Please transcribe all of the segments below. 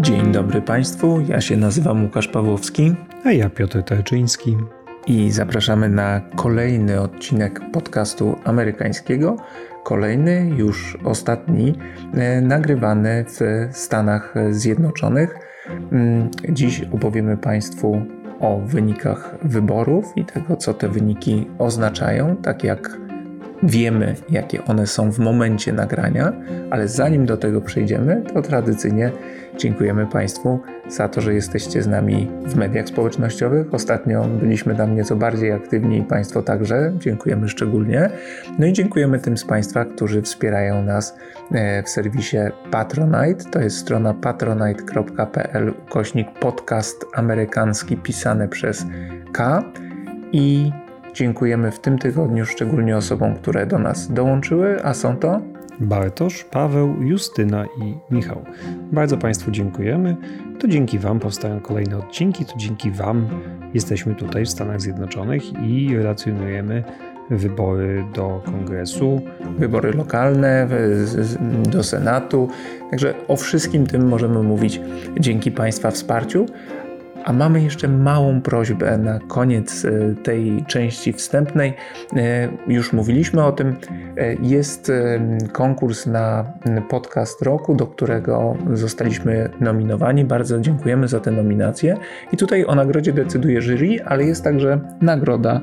Dzień dobry Państwu, ja się nazywam Łukasz Pawłowski. A ja Piotr Tarczyński. I zapraszamy na kolejny odcinek podcastu amerykańskiego. Kolejny, już ostatni, e, nagrywany w Stanach Zjednoczonych. Mm, dziś opowiemy Państwu o wynikach wyborów i tego, co te wyniki oznaczają, tak jak wiemy, jakie one są w momencie nagrania, ale zanim do tego przejdziemy, to tradycyjnie dziękujemy Państwu za to, że jesteście z nami w mediach społecznościowych. Ostatnio byliśmy tam nieco bardziej aktywni i Państwo także. Dziękujemy szczególnie. No i dziękujemy tym z Państwa, którzy wspierają nas e, w serwisie Patronite. To jest strona patronite.pl ukośnik podcast amerykański pisane przez K. I Dziękujemy w tym tygodniu szczególnie osobom, które do nas dołączyły, a są to Bartosz, Paweł, Justyna i Michał. Bardzo Państwu dziękujemy. To dzięki Wam powstają kolejne odcinki, to dzięki Wam jesteśmy tutaj w Stanach Zjednoczonych i relacjonujemy wybory do kongresu, wybory lokalne, do Senatu. Także o wszystkim tym możemy mówić dzięki Państwa wsparciu. A mamy jeszcze małą prośbę na koniec e, tej części wstępnej. E, już mówiliśmy o tym. E, jest konkurs na podcast roku, do którego zostaliśmy nominowani. Bardzo dziękujemy za tę nominację. I tutaj o nagrodzie decyduje jury, ale jest także nagroda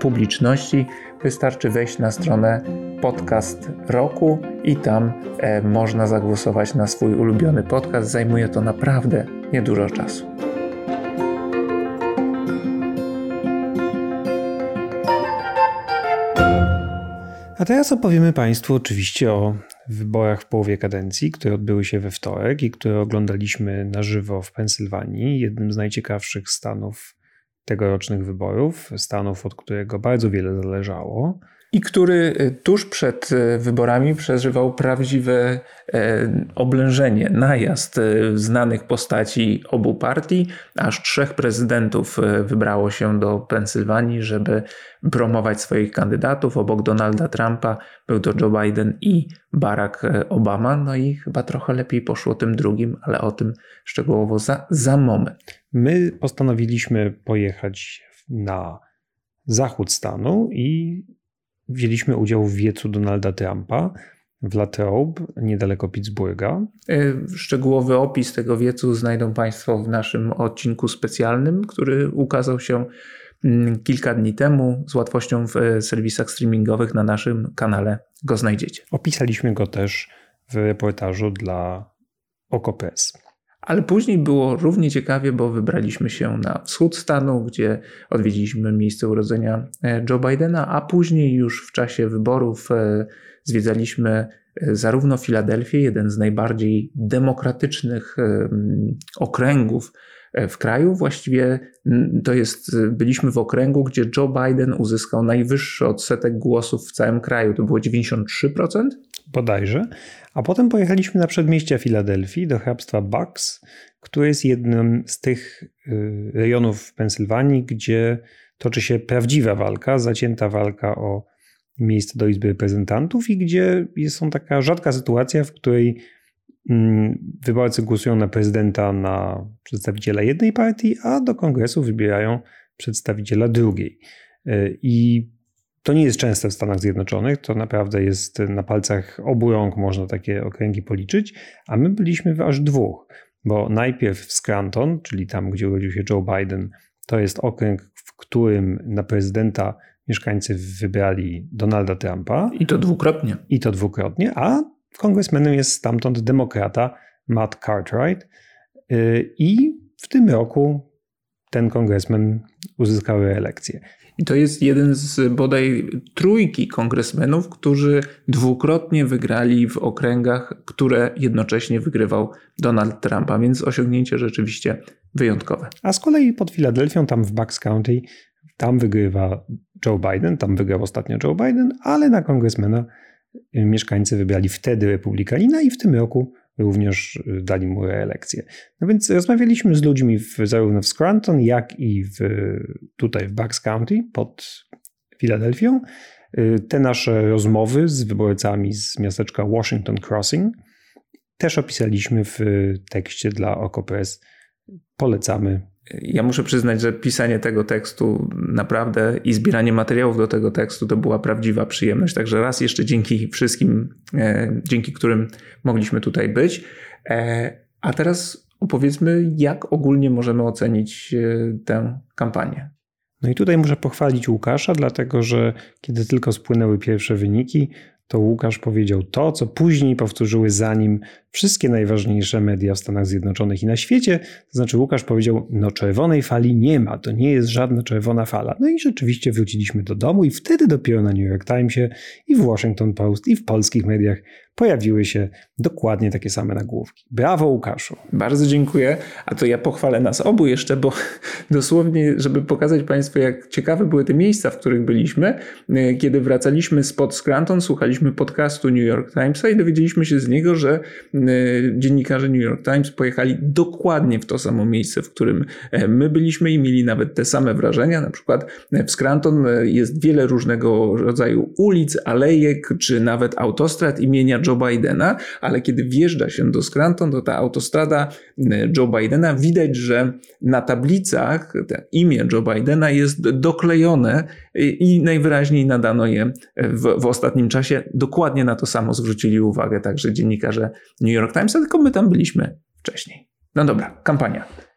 publiczności. Wystarczy wejść na stronę podcast roku i tam można zagłosować na swój ulubiony podcast. Zajmuje to naprawdę niedużo czasu. A teraz opowiemy Państwu oczywiście o wyborach w połowie kadencji, które odbyły się we wtorek i które oglądaliśmy na żywo w Pensylwanii, jednym z najciekawszych stanów tegorocznych wyborów, stanów, od którego bardzo wiele zależało i który e, tuż przed e, wyborami przeżywał prawdziwe e, oblężenie, najazd znanych postaci obu partii. Aż trzech prezydentów wybrało się do Pensylwanii, żeby promować swoich kandydatów. Obok Donalda Trumpa był to Joe Biden i Barack Obama. No i chyba trochę lepiej poszło tym drugim, ale o tym szczegółowo za, za moment. My postanowiliśmy pojechać na zachód stanu i wzięliśmy udział w wiecu Donalda Trumpa w Latrobe, niedaleko Pittsburgha. E, szczegółowy opis tego wiecu znajdą Państwo w naszym odcinku specjalnym, który ukazał się mm, kilka dni temu. Z łatwością w e, serwisach streamingowych na naszym kanale go znajdziecie. Opisaliśmy go też w reportażu dla OkoPress. Ale później było równie ciekawie, bo wybraliśmy się na wschód stanu, gdzie odwiedziliśmy miejsce urodzenia e, Joe Bidena, a później już w czasie wyborów e, zwiedzaliśmy e, zarówno Filadelfię, jeden z najbardziej demokratycznych okręgów w kraju. Właściwie to jest, byliśmy w okręgu, gdzie Joe Biden uzyskał najwyższy odsetek głosów w całym kraju. To było 93%? Bodajże. A potem pojechaliśmy na przedmieścia Filadelfii do hrabstwa Bucks, które jest jednym z tych y, rejonów w Pensylwanii, gdzie toczy się prawdziwa walka, zacięta walka o miejsce do Izby Reprezentantów i gdzie jest są taka rzadka sytuacja, w której mm, wyborcy głosują na prezydenta na przedstawiciela jednej partii, a do kongresu wybierają przedstawiciela drugiej. Y, I to nie jest częste w Stanach Zjednoczonych, to naprawdę jest na palcach obu rąk można takie okręgi policzyć, a my byliśmy w aż dwóch, bo najpierw w Scranton, czyli tam, gdzie urodził się Joe Biden, to jest okręg, w którym na prezydenta mieszkańcy wybrali Donalda Trumpa. I to dwukrotnie. I to dwukrotnie, a kongresmenem jest stamtąd demokrata Matt Cartwright. Y, I w tym roku ten kongresmen uzyskał reelekcję. I to jest jeden z bodaj trójki kongresmenów, którzy dwukrotnie wygrali w okręgach, które jednocześnie wygrywał Donald Trump, a więc osiągnięcie rzeczywiście wyjątkowe. A z kolei pod Filadelfią, tam w Bucks County, tam wygrywa Joe Biden, tam wygrał ostatnio Joe Biden, ale na kongresmena mieszkańcy wybrali wtedy republikanina i w tym roku również y, dali mu reelekcję. No więc rozmawialiśmy z ludźmi w, zarówno w Scranton, jak i w, tutaj w Bucks County pod Filadelfią. Y, te nasze rozmowy z wyborcami z miasteczka Washington Crossing też opisaliśmy w tekście dla OkoPress. Polecamy. Ja muszę przyznać, że pisanie tego tekstu naprawdę i zbieranie materiałów do tego tekstu to była prawdziwa przyjemność. Także raz jeszcze dzięki wszystkim, e, dzięki którym mogliśmy tutaj być. E, a teraz opowiedzmy, jak ogólnie możemy ocenić e, tę kampanię. No i tutaj muszę pochwalić Łukasza, dlatego że kiedy tylko spłynęły pierwsze wyniki, to Łukasz powiedział to, co później powtórzyły za nim wszystkie najważniejsze media w Stanach Zjednoczonych i na świecie. To znaczy, Łukasz powiedział: No, czerwonej fali nie ma, to nie jest żadna czerwona fala. No i rzeczywiście wróciliśmy do domu, i wtedy dopiero na New York Timesie, i w Washington Post, i w polskich mediach pojawiły się dokładnie takie same nagłówki. Brawo, Łukaszu. Bardzo dziękuję. A to ja pochwalę nas obu jeszcze, bo dosłownie, żeby pokazać Państwu, jak ciekawe były te miejsca, w których byliśmy. E, kiedy wracaliśmy spod Scranton, słuchaliśmy podcastu New York Timesa i dowiedzieliśmy się z niego, że e, dziennikarze New York Times pojechali dokładnie w to samo miejsce, w którym e, my byliśmy i mieli nawet te same wrażenia. Na przykład w Scranton jest wiele różnego rodzaju ulic, alejek, czy nawet autostrad imienia Joe Bidena, ale kiedy wjeżdża się do Scranton, to ta autostrada e, Joe Bidena, widać, że na tablicach imię Joe Bidena jest doklejone i najwyraźniej nadano je w, w ostatnim czasie. Dokładnie na to samo zwrócili uwagę także dziennikarze New York Times, tylko my tam byliśmy wcześniej. No dobra, kampania.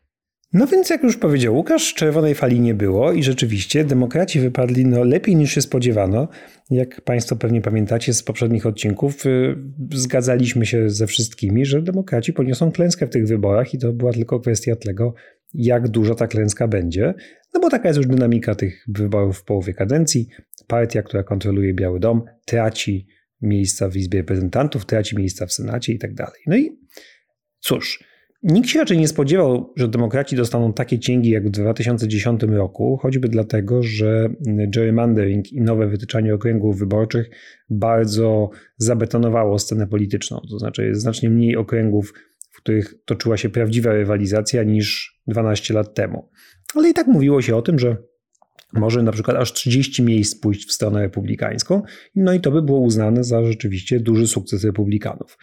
No więc jak już powiedział Łukasz, czerwonej fali nie było i rzeczywiście demokraci wypadli no, lepiej niż się spodziewano. Jak Państwo pewnie pamiętacie z poprzednich odcinków, y, zgadzaliśmy się ze wszystkimi, że demokraci poniosą klęskę w tych wyborach i to była tylko kwestia tego, jak duża ta klęska będzie. No bo taka jest już dynamika tych wyborów w połowie kadencji. Partia, która kontroluje Biały Dom, traci miejsca w Izbie Reprezentantów, traci miejsca w Senacie i tak dalej. No i cóż, Nikt się raczej nie spodziewał, że demokraci dostaną takie cięgi jak w 2010 roku, choćby dlatego, że gerrymandering i nowe wytyczanie okręgów wyborczych bardzo zabetonowało scenę polityczną. To znaczy jest znacznie mniej okręgów, w których toczyła się prawdziwa rywalizacja niż 12 lat temu. Ale i tak mówiło się o tym, że może na przykład aż 30 miejsc pójść w stronę republikańską, no i to by było uznane za rzeczywiście duży sukces republikanów.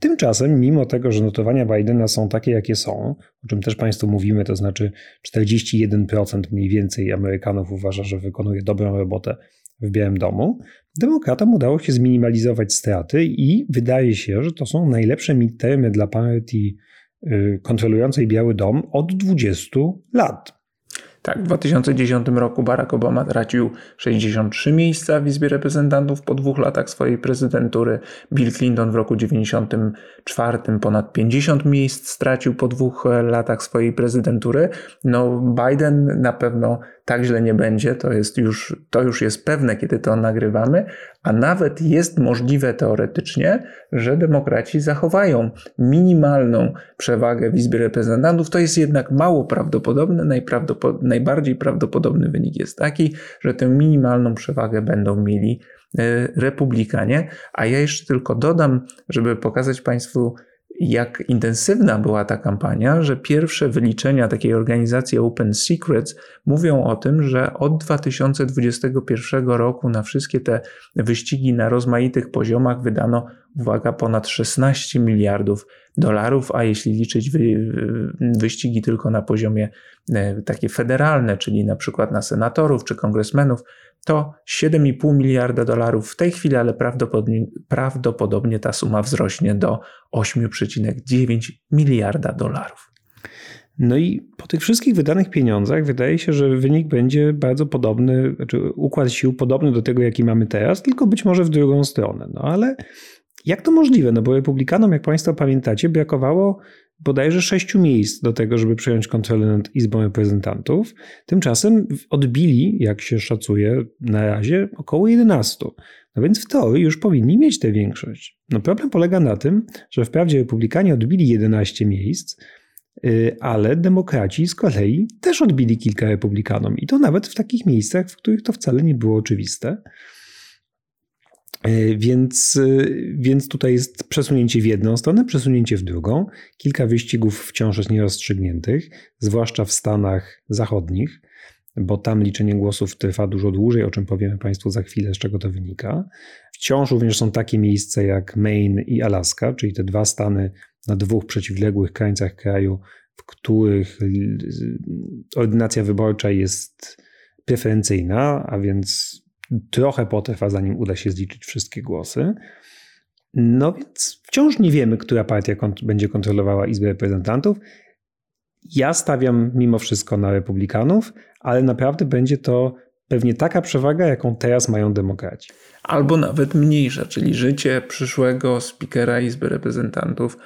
Tymczasem, mimo tego, że notowania Bidena są takie, jakie są, o czym też Państwu mówimy, to znaczy 41% mniej więcej Amerykanów uważa, że wykonuje dobrą robotę w Białym Domu, demokratom udało się zminimalizować straty i wydaje się, że to są najlepsze midtermy dla partii y, kontrolującej Biały Dom od 20 lat. Tak, w 2010 roku Barack Obama tracił 63 miejsca w Izbie Reprezentantów po dwóch latach swojej prezydentury. Bill Clinton w roku 1994 ponad 50 miejsc stracił po dwóch latach swojej prezydentury. No, Biden na pewno tak źle nie będzie, to, jest już, to już jest pewne, kiedy to nagrywamy, a nawet jest możliwe teoretycznie, że demokraci zachowają minimalną przewagę w Izbie Reprezentantów. To jest jednak mało prawdopodobne. Najprawdopod najbardziej prawdopodobny wynik jest taki, że tę minimalną przewagę będą mieli e, republikanie. A ja jeszcze tylko dodam, żeby pokazać Państwu, jak intensywna była ta kampania, że pierwsze wyliczenia takiej organizacji Open Secrets mówią o tym, że od 2021 roku na wszystkie te wyścigi na rozmaitych poziomach wydano, uwaga, ponad 16 miliardów dolarów, a jeśli liczyć wy, wyścigi tylko na poziomie e, takie federalne, czyli na przykład na senatorów czy kongresmenów, to 7,5 miliarda dolarów w tej chwili, ale prawdopodobnie, prawdopodobnie ta suma wzrośnie do 8,9 miliarda dolarów. No i po tych wszystkich wydanych pieniądzach wydaje się, że wynik będzie bardzo podobny, znaczy układ sił podobny do tego, jaki mamy teraz, tylko być może w drugą stronę. No ale jak to możliwe? No bo republikanom, jak Państwo pamiętacie, brakowało bodajże sześciu miejsc do tego, żeby przejąć kontrolę nad Izbą Reprezentantów. Tymczasem odbili, jak się szacuje na razie, około 11. No więc w teorii już powinni mieć tę większość. No problem polega na tym, że wprawdzie republikanie odbili 11 miejsc, y, ale demokraci z kolei też odbili kilka republikanom i to nawet w takich miejscach, w których to wcale nie było oczywiste. E, więc, e, więc tutaj jest przesunięcie w jedną stronę, przesunięcie w drugą. Kilka wyścigów wciąż jest nierozstrzygniętych, zwłaszcza w Stanach Zachodnich. bo tam liczenie głosów trwa dużo dłużej, o czym powiemy Państwu za chwilę, z czego to wynika. Wciąż również są takie miejsca jak Maine i Alaska, czyli te dwa stany na dwóch przeciwległych krańcach kraju, w których ordynacja wyborcza jest preferencyjna, a więc trochę potrwa, zanim uda się zliczyć wszystkie głosy. No więc wciąż nie wiemy, która partia kont będzie kontrolowała Izbę Reprezentantów. Ja stawiam mimo wszystko na Republikanów, ale naprawdę będzie to pewnie taka przewaga, jaką teraz mają demokraci. Albo nawet mniejsza, czyli życie przyszłego spikera Izby Reprezentantów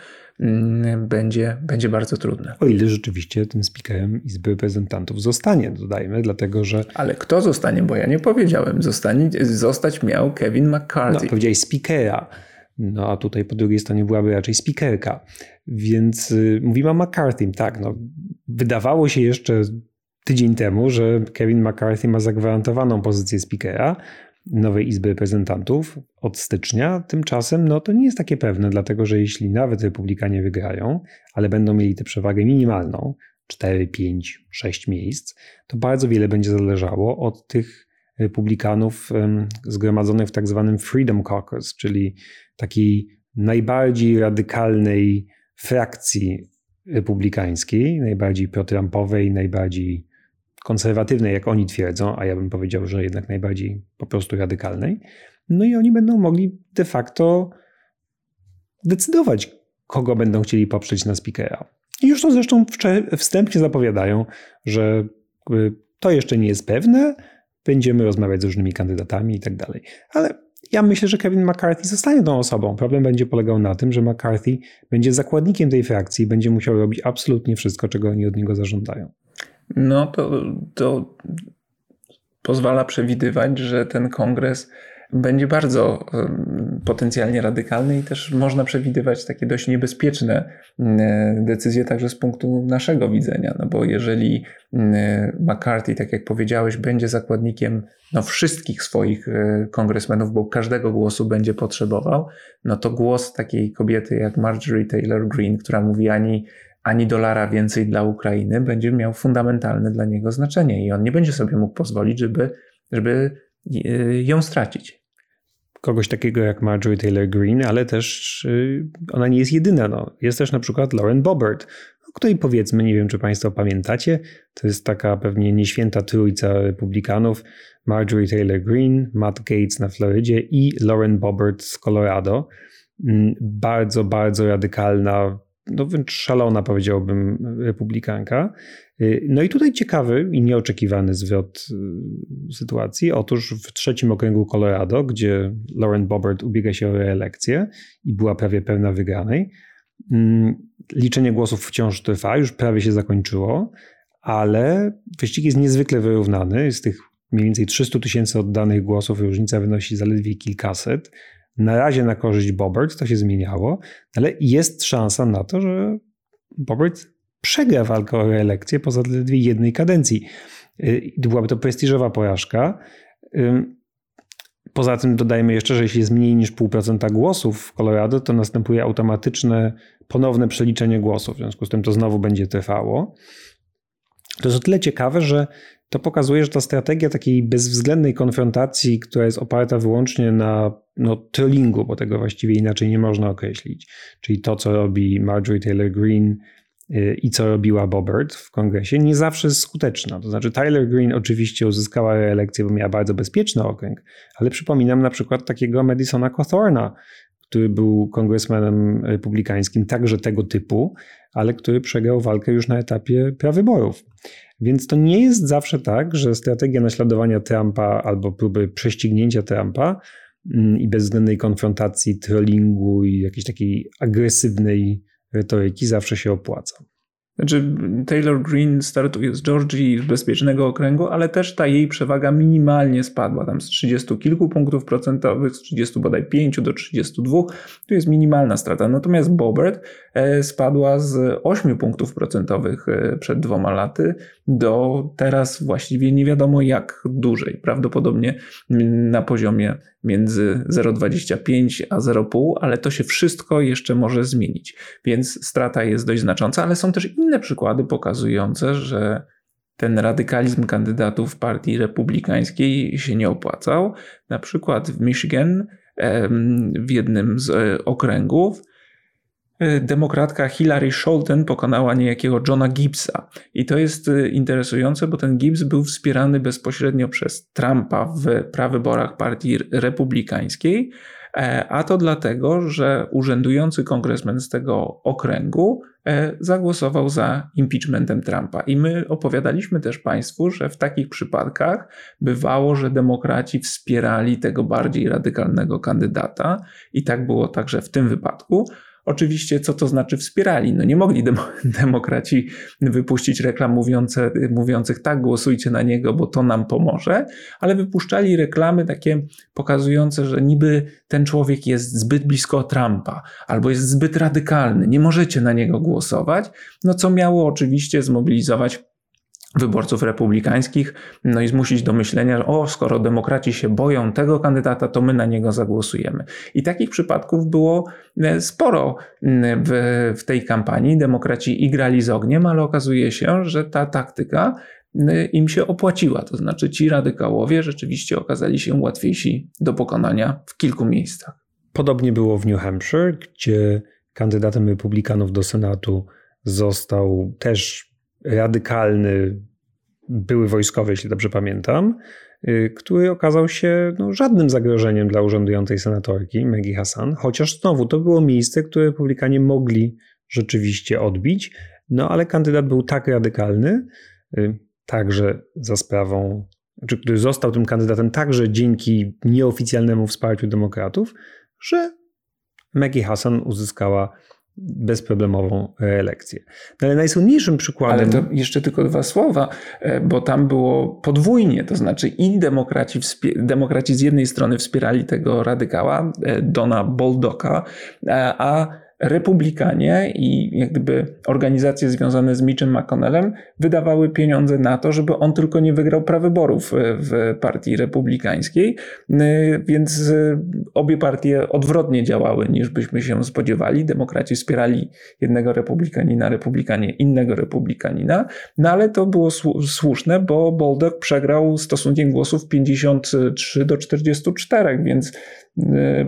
będzie, będzie bardzo trudne. O ile rzeczywiście tym speakerem Izby Reprezentantów zostanie, dodajmy, dlatego że... Ale kto zostanie, bo ja nie powiedziałem. Zostanie, zostać miał Kevin McCarthy. No, powiedziałeś speakera. No a tutaj po drugiej stronie byłaby raczej speakerka. Więc y, mówimy o McCarthy. Tak, no, wydawało się jeszcze tydzień temu, że Kevin McCarthy ma zagwarantowaną pozycję speakera nowej Izby Reprezentantów od stycznia. Tymczasem no, to nie jest takie pewne, dlatego że jeśli nawet Republikanie wygrają, ale będą mieli tę przewagę minimalną, 4, 5, 6 miejsc, to bardzo wiele będzie zależało od tych republikanów zgromadzonych w tak zwanym Freedom Caucus, czyli takiej najbardziej radykalnej frakcji republikańskiej, najbardziej pro-Trumpowej, najbardziej konserwatywnej, jak oni twierdzą, a ja bym powiedział, że jednak najbardziej po prostu radykalnej. No i oni będą mogli de facto decydować, kogo będą chcieli poprzeć na speakera. I już to zresztą wstępnie zapowiadają, że to jeszcze nie jest pewne, będziemy rozmawiać z różnymi kandydatami i tak dalej. Ale ja myślę, że Kevin McCarthy zostanie tą osobą. Problem będzie polegał na tym, że McCarthy będzie zakładnikiem tej frakcji będzie musiał robić absolutnie wszystko, czego oni od niego zażądają. No to, to pozwala przewidywać, że ten kongres będzie bardzo potencjalnie radykalny i też można przewidywać takie dość niebezpieczne decyzje także z punktu naszego widzenia, no bo jeżeli McCarthy, tak jak powiedziałeś, będzie zakładnikiem no, wszystkich swoich e, kongresmenów, bo każdego głosu będzie potrzebował, no to głos takiej kobiety jak Marjorie Taylor Greene, która mówi ani ani dolara więcej dla Ukrainy, będzie miał fundamentalne dla niego znaczenie i on nie będzie sobie mógł pozwolić, żeby, żeby e, ją stracić kogoś takiego jak Marjorie Taylor Greene, ale też y, ona nie jest jedyna. No. Jest też na przykład Lauren Boebert, o której powiedzmy, nie wiem czy Państwo pamiętacie, to jest taka pewnie nieświęta trójca republikanów, Marjorie Taylor Greene, Matt Gates na Florydzie i Lauren Boebert z Colorado. Mm, bardzo, bardzo radykalna, no wręcz szalona powiedziałbym republikanka. Y, no i tutaj ciekawy i nieoczekiwany zwrot y, sytuacji. Otóż w trzecim okręgu Colorado, gdzie Lauren Boebert ubiega się o reelekcję i była prawie pewna wygranej, mm, liczenie głosów wciąż trwa, już prawie się zakończyło, ale wyścig jest niezwykle wyrównany. Z tych mniej więcej 300 tysięcy oddanych głosów różnica wynosi zaledwie kilkaset. Na razie na korzyść Bobert, to się zmieniało, ale jest szansa na to, że Bobert przegra walkę o reelekcję po zaledwie jednej kadencji. Y, byłaby to prestiżowa porażka. Poza tym dodajmy jeszcze, że jeśli jest mniej niż 0,5% głosów w Colorado, to następuje automatyczne ponowne przeliczenie głosów. W związku z tym to znowu będzie trwało. To jest o tyle ciekawe, że to pokazuje, że ta strategia takiej bezwzględnej konfrontacji, która jest oparta wyłącznie na no, trollingu, bo tego właściwie inaczej nie można określić, czyli to, co robi Marjorie Taylor Greene y, i co robiła Bobbert w kongresie, nie zawsze jest skuteczna. To znaczy, Tyler Green oczywiście uzyskała reelekcję, bo miała bardzo bezpieczny okręg, ale przypominam na przykład takiego Madisona Cawthorna, który był kongresmenem republikańskim, także tego typu, ale który przegrał walkę już na etapie prawyborów. Więc to nie jest zawsze tak, że strategia naśladowania Trumpa albo próby prześcignięcia Trumpa mm, i bezwzględnej konfrontacji, trollingu i jakiejś takiej agresywnej retoryki zawsze się opłaca. Znaczy, Taylor Green startuje z Georgii, z bezpiecznego okręgu, ale też ta jej przewaga minimalnie spadła, tam z 30 kilku punktów procentowych, z 30 bodaj 5 do 32, to jest minimalna strata. Natomiast Bobert e, spadła z 8 punktów procentowych e, przed dwoma laty do teraz właściwie nie wiadomo jak dłużej, prawdopodobnie na poziomie między 0,25 a 0,5, ale to się wszystko jeszcze może zmienić, więc strata jest dość znacząca, ale są też inne przykłady pokazujące, że ten radykalizm kandydatów partii republikańskiej się nie opłacał. Na przykład w Michigan, w jednym z e, okręgów, e, demokratka Hillary Sholten pokonała niejakiego Johna Gibbsa. I to jest e, interesujące, bo ten Gibbs był wspierany bezpośrednio przez Trumpa w prawyborach partii republikańskiej, a to dlatego, że urzędujący kongresmen z tego okręgu zagłosował za impeachmentem Trumpa. I my opowiadaliśmy też Państwu, że w takich przypadkach bywało, że demokraci wspierali tego bardziej radykalnego kandydata, i tak było także w tym wypadku. Oczywiście, co to znaczy wspierali? No nie mogli dem demokraci wypuścić reklam mówiące, mówiących tak, głosujcie na niego, bo to nam pomoże, ale wypuszczali reklamy takie pokazujące, że niby ten człowiek jest zbyt blisko Trumpa albo jest zbyt radykalny, nie możecie na niego głosować, no co miało oczywiście zmobilizować wyborców republikańskich, no i zmusić do myślenia, że o, skoro demokraci się boją tego kandydata, to my na niego zagłosujemy. I takich przypadków było e, sporo w, w tej kampanii. Demokraci igrali z ogniem, ale okazuje się, że ta taktyka im się opłaciła. To znaczy ci radykałowie rzeczywiście okazali się łatwiejsi do pokonania w kilku miejscach. Podobnie było w New Hampshire, gdzie kandydatem republikanów do Senatu został też radykalny były wojskowy, jeśli dobrze pamiętam, y, który okazał się no, żadnym zagrożeniem dla urzędującej senatorki Maggie Hassan, chociaż znowu to było miejsce, które republikanie mogli rzeczywiście odbić, no ale kandydat był tak radykalny, y, także za sprawą, czy który został tym kandydatem także dzięki nieoficjalnemu wsparciu demokratów, że Maggie Hassan uzyskała bezproblemową reelekcję. No ale najsłynniejszym przykładem... Ale to jeszcze tylko dwa słowa, e, bo tam było podwójnie, to znaczy i demokraci, demokraci z jednej strony wspierali tego radykała, e, Dona Boldoka, e, a republikanie i jak gdyby organizacje związane z Mitchem McConnellem wydawały pieniądze na to, żeby on tylko nie wygrał prawyborów w partii republikańskiej, więc obie partie odwrotnie działały niż byśmy się spodziewali. Demokraci wspierali jednego republikanina, republikanie innego republikanina, no ale to było słuszne, bo Boldock przegrał stosunkiem głosów 53 do 44, więc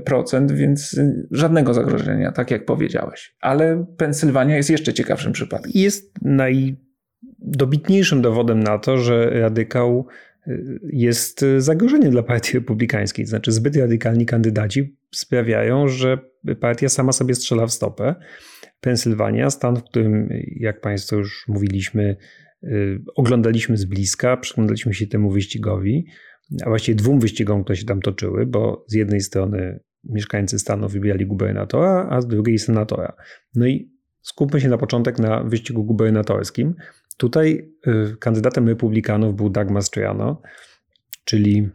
procent, więc żadnego zagrożenia, tak jak powiedziałeś. Ale Pensylwania jest jeszcze ciekawszym przypadkiem. Jest najdobitniejszym dowodem na to, że radykał y, jest zagrożeniem dla partii republikańskiej. Znaczy, zbyt radykalni kandydaci sprawiają, że partia sama sobie strzela w stopę. Pensylwania, stan, w którym, jak Państwo już mówiliśmy, y, oglądaliśmy z bliska, przyglądaliśmy się temu wyścigowi a właściwie dwóm wyścigom, które się tam toczyły, bo z jednej strony mieszkańcy stanu wybierali gubernatora, a z drugiej senatora. No i skupmy się na początek na wyścigu gubernatorskim. Tutaj y, kandydatem republikanów był Doug Mastriano, czyli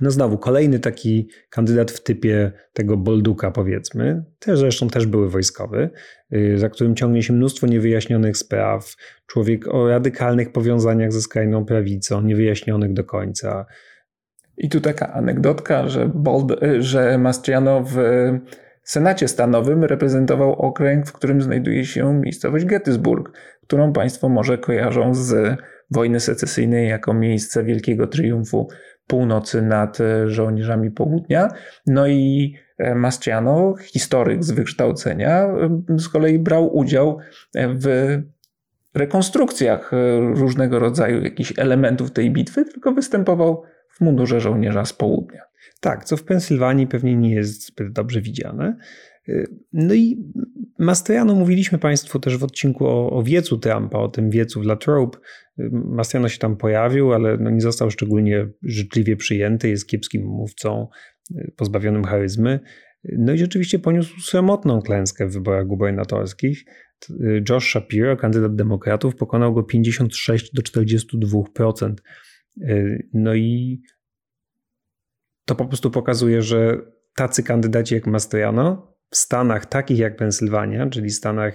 no znowu, kolejny taki kandydat w typie tego Bolduka, powiedzmy, też zresztą też były wojskowy, y, za którym ciągnie się mnóstwo niewyjaśnionych spraw. Człowiek o radykalnych powiązaniach ze skrajną prawicą, niewyjaśnionych do końca. I tu taka anegdotka, że, Bold, y, że Mastriano w Senacie Stanowym reprezentował okręg, w którym znajduje się miejscowość Gettysburg, którą Państwo może kojarzą z wojny secesyjnej jako miejsce wielkiego triumfu północy nad e, żołnierzami południa. No i e, Mastiano, historyk z wykształcenia, e, z kolei brał udział w rekonstrukcjach różnego rodzaju jakichś elementów tej bitwy, tylko występował w mundurze żołnierza z południa. Tak, co w Pensylwanii pewnie nie jest zbyt dobrze widziane. No i Mastriano mówiliśmy Państwu też w odcinku o, o wiecu Trumpa, o tym wiecu w Latrobe. Mastriano się tam pojawił, ale no nie został szczególnie życzliwie przyjęty, jest kiepskim mówcą, pozbawionym charyzmy. No i rzeczywiście poniósł samotną klęskę w wyborach gubernatorskich. Josh Shapiro, kandydat demokratów, pokonał go 56 do 42%. No i to po prostu pokazuje, że tacy kandydaci jak Mastriano w stanach takich jak Pensylwania, czyli stanach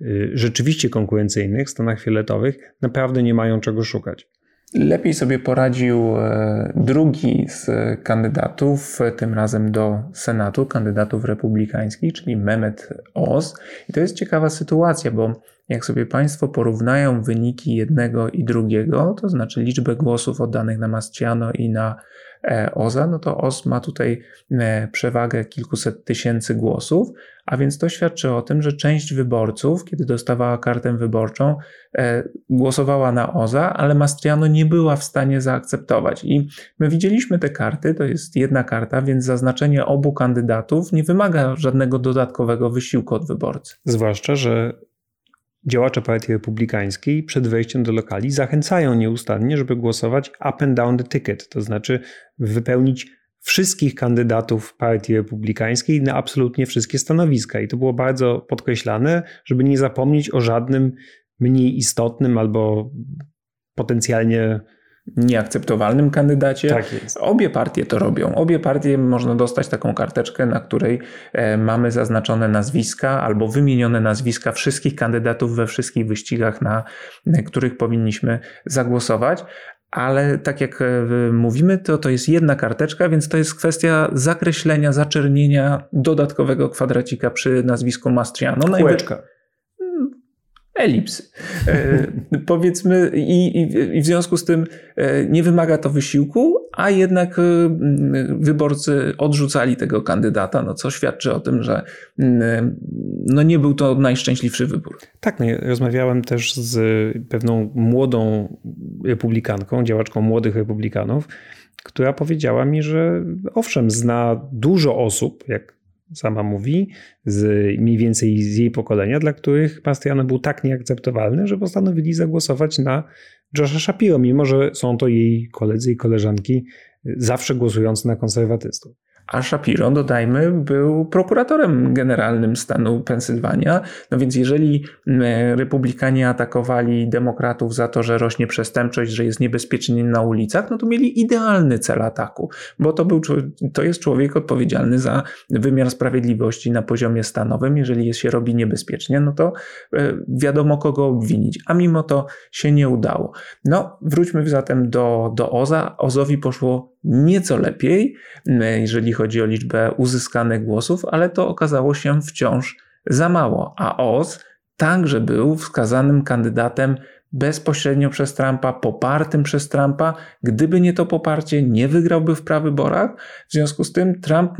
y, rzeczywiście konkurencyjnych, stanach fioletowych, naprawdę nie mają czego szukać. Lepiej sobie poradził e, drugi z kandydatów, tym razem do Senatu, kandydatów republikańskich, czyli Mehmet Oz. I to jest ciekawa sytuacja, bo jak sobie Państwo porównają wyniki jednego i drugiego, to znaczy liczbę głosów oddanych na Mastiano i na OZA, no to OZ ma tutaj e, przewagę kilkuset tysięcy głosów, a więc to świadczy o tym, że część wyborców, kiedy dostawała kartę wyborczą, e, głosowała na OZA, ale Mastriano nie była w stanie zaakceptować. I my widzieliśmy te karty, to jest jedna karta, więc zaznaczenie obu kandydatów nie wymaga żadnego dodatkowego wysiłku od wyborcy. Zwłaszcza, że Działacze Partii Republikańskiej przed wejściem do lokali zachęcają nieustannie, żeby głosować up and down the ticket, to znaczy wypełnić wszystkich kandydatów Partii Republikańskiej na absolutnie wszystkie stanowiska. I to było bardzo podkreślane, żeby nie zapomnieć o żadnym mniej istotnym albo potencjalnie nieakceptowalnym kandydacie. Tak jest. Obie partie to robią. Obie partie można dostać taką karteczkę, na której e, mamy zaznaczone nazwiska albo wymienione nazwiska wszystkich kandydatów we wszystkich wyścigach, na których powinniśmy zagłosować. Ale tak jak e, mówimy, to to jest jedna karteczka, więc to jest kwestia zakreślenia, zaczernienia dodatkowego kwadracika przy nazwisku Mastriano. Kółeczka elipsy. E, powiedzmy, i, i, w związku z tym e, nie wymaga to wysiłku, a jednak e, wyborcy odrzucali tego kandydata, no co świadczy o tym, że no nie był to najszczęśliwszy wybór. Tak, no ja rozmawiałem też z pewną młodą republikanką, działaczką młodych republikanów, która powiedziała mi, że owszem, zna dużo osób, jak sama mówi, z mniej więcej z jej pokolenia, dla których Bastiano był tak nieakceptowalny, że postanowili zagłosować na Josha Shapiro, mimo że są to jej koledzy i koleżanki zawsze głosujące na konserwatystów. A Shapiro, dodajmy, był prokuratorem generalnym stanu Pensylwania. No więc jeżeli republikanie atakowali demokratów za to, że rośnie przestępczość, że jest niebezpiecznie na ulicach, no to mieli idealny cel ataku, bo to, był, to jest człowiek odpowiedzialny za wymiar sprawiedliwości na poziomie stanowym. Jeżeli jest się robi niebezpiecznie, no to e, wiadomo kogo obwinić, a mimo to się nie udało. No, wróćmy zatem do, do Oza. Ozowi poszło nieco lepiej, jeżeli chodzi o liczbę uzyskanych głosów, ale to okazało się wciąż za mało. A Oz także był wskazanym kandydatem bezpośrednio przez Trumpa, popartym przez Trumpa. Gdyby nie to poparcie, nie wygrałby w prawyborach. W związku z tym Trump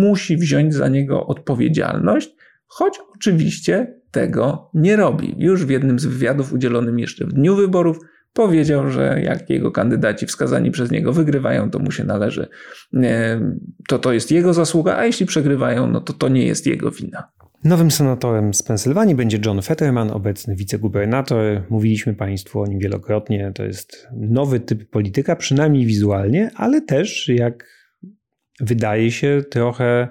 musi wziąć za niego odpowiedzialność, choć oczywiście tego nie robi. Już w jednym z wywiadów udzielonym jeszcze w dniu wyborów powiedział, że jak jego kandydaci wskazani przez niego wygrywają, to mu się należy. To to jest jego zasługa, a jeśli przegrywają, no to to nie jest jego wina. Nowym senatorem z Pensylwanii będzie John Fetterman, obecny wicegubernator. Mówiliśmy Państwu o nim wielokrotnie. To jest nowy typ polityka, przynajmniej wizualnie, ale też, jak wydaje się, trochę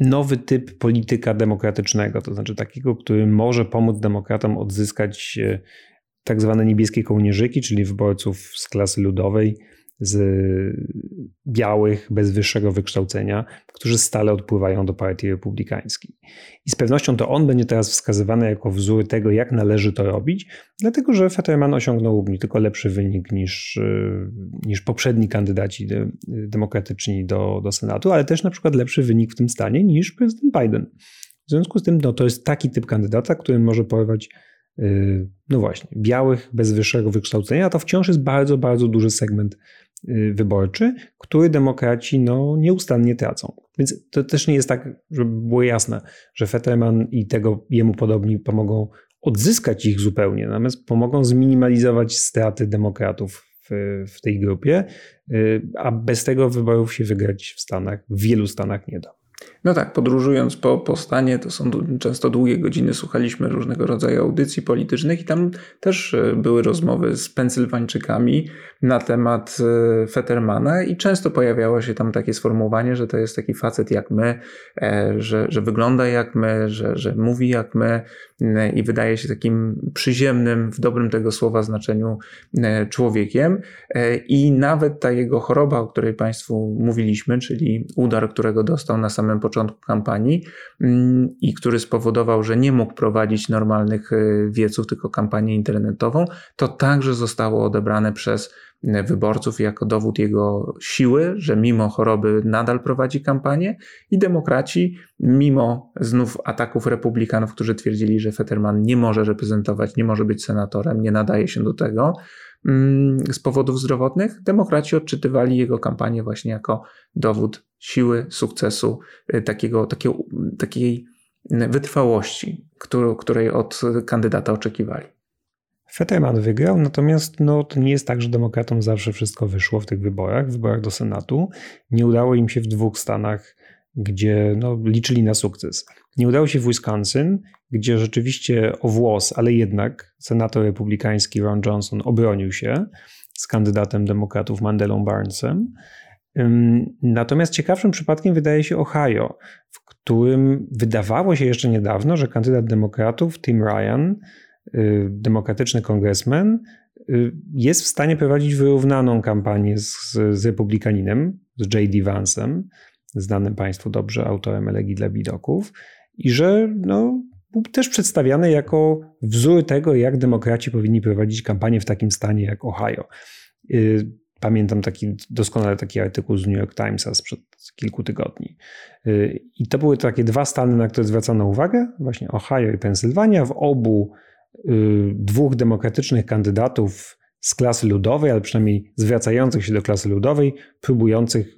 nowy typ polityka demokratycznego, to znaczy takiego, który może pomóc demokratom odzyskać tak zwane niebieskie kołnierzyki, czyli wyborców z klasy ludowej, z białych, bez wyższego wykształcenia, którzy stale odpływają do partii republikańskiej. I z pewnością to on będzie teraz wskazywany jako wzór tego, jak należy to robić, dlatego że Fetterman osiągnął nie tylko lepszy wynik niż, niż poprzedni kandydaci demokratyczni do, do Senatu, ale też na przykład lepszy wynik w tym stanie niż prezydent Biden. W związku z tym no, to jest taki typ kandydata, który może porwać Y, no właśnie, białych bez wyższego wykształcenia, to wciąż jest bardzo, bardzo duży segment y, wyborczy, który demokraci no, nieustannie tracą. Więc to też nie jest tak, żeby było jasne, że Fetterman i tego jemu podobni pomogą odzyskać ich zupełnie, natomiast pomogą zminimalizować straty demokratów w, w tej grupie, y, a bez tego wyborów się wygrać w Stanach, w wielu Stanach nie da. No tak, podróżując po, po stanie, to są często długie godziny, słuchaliśmy różnego rodzaju audycji politycznych i tam też e, były rozmowy z Pensylwańczykami na temat e, Fettermana i często pojawiało się tam takie sformułowanie, że to jest taki facet jak my, e, że, że wygląda jak my, że, że mówi jak my i wydaje się takim przyziemnym, w dobrym tego słowa znaczeniu człowiekiem. I nawet ta jego choroba, o której Państwu mówiliśmy, czyli udar, którego dostał na samym początku, początku kampanii mm, i który spowodował, że nie mógł prowadzić normalnych wieców, tylko kampanię internetową, to także zostało odebrane przez wyborców jako dowód jego siły, że mimo choroby nadal prowadzi kampanię i demokraci, mimo znów ataków republikanów, którzy twierdzili, że Fetterman nie może reprezentować, nie może być senatorem, nie nadaje się do tego mm, z powodów zdrowotnych, demokraci odczytywali jego kampanię właśnie jako dowód siły, sukcesu, y, takiego, takiego, takiej wytrwałości, której od kandydata oczekiwali. Fetterman wygrał, natomiast no, to nie jest tak, że demokratom zawsze wszystko wyszło w tych wyborach, w wyborach do Senatu. Nie udało im się w dwóch stanach, gdzie no, liczyli na sukces. Nie udało się w Wisconsin, gdzie rzeczywiście o włos, ale jednak senator republikański Ron Johnson obronił się z kandydatem demokratów Mandelą Barnesem. Natomiast ciekawszym przypadkiem wydaje się Ohio, w którym wydawało się jeszcze niedawno, że kandydat demokratów Tim Ryan Y, demokratyczny kongresmen y, jest w stanie prowadzić wyrównaną kampanię z, z republikaninem, z J.D. Vance'em, znanym Państwu dobrze autorem elegii dla widoków, i że no, był też przedstawiany jako wzór tego, jak demokraci powinni prowadzić kampanię w takim stanie jak Ohio. Y, pamiętam taki doskonale taki artykuł z New York Timesa sprzed kilku tygodni. I to były takie dwa stany, na które zwracano uwagę, właśnie Ohio i Pensylwania. W obu Y, dwóch demokratycznych kandydatów z klasy ludowej, ale przynajmniej zwracających się do klasy ludowej, próbujących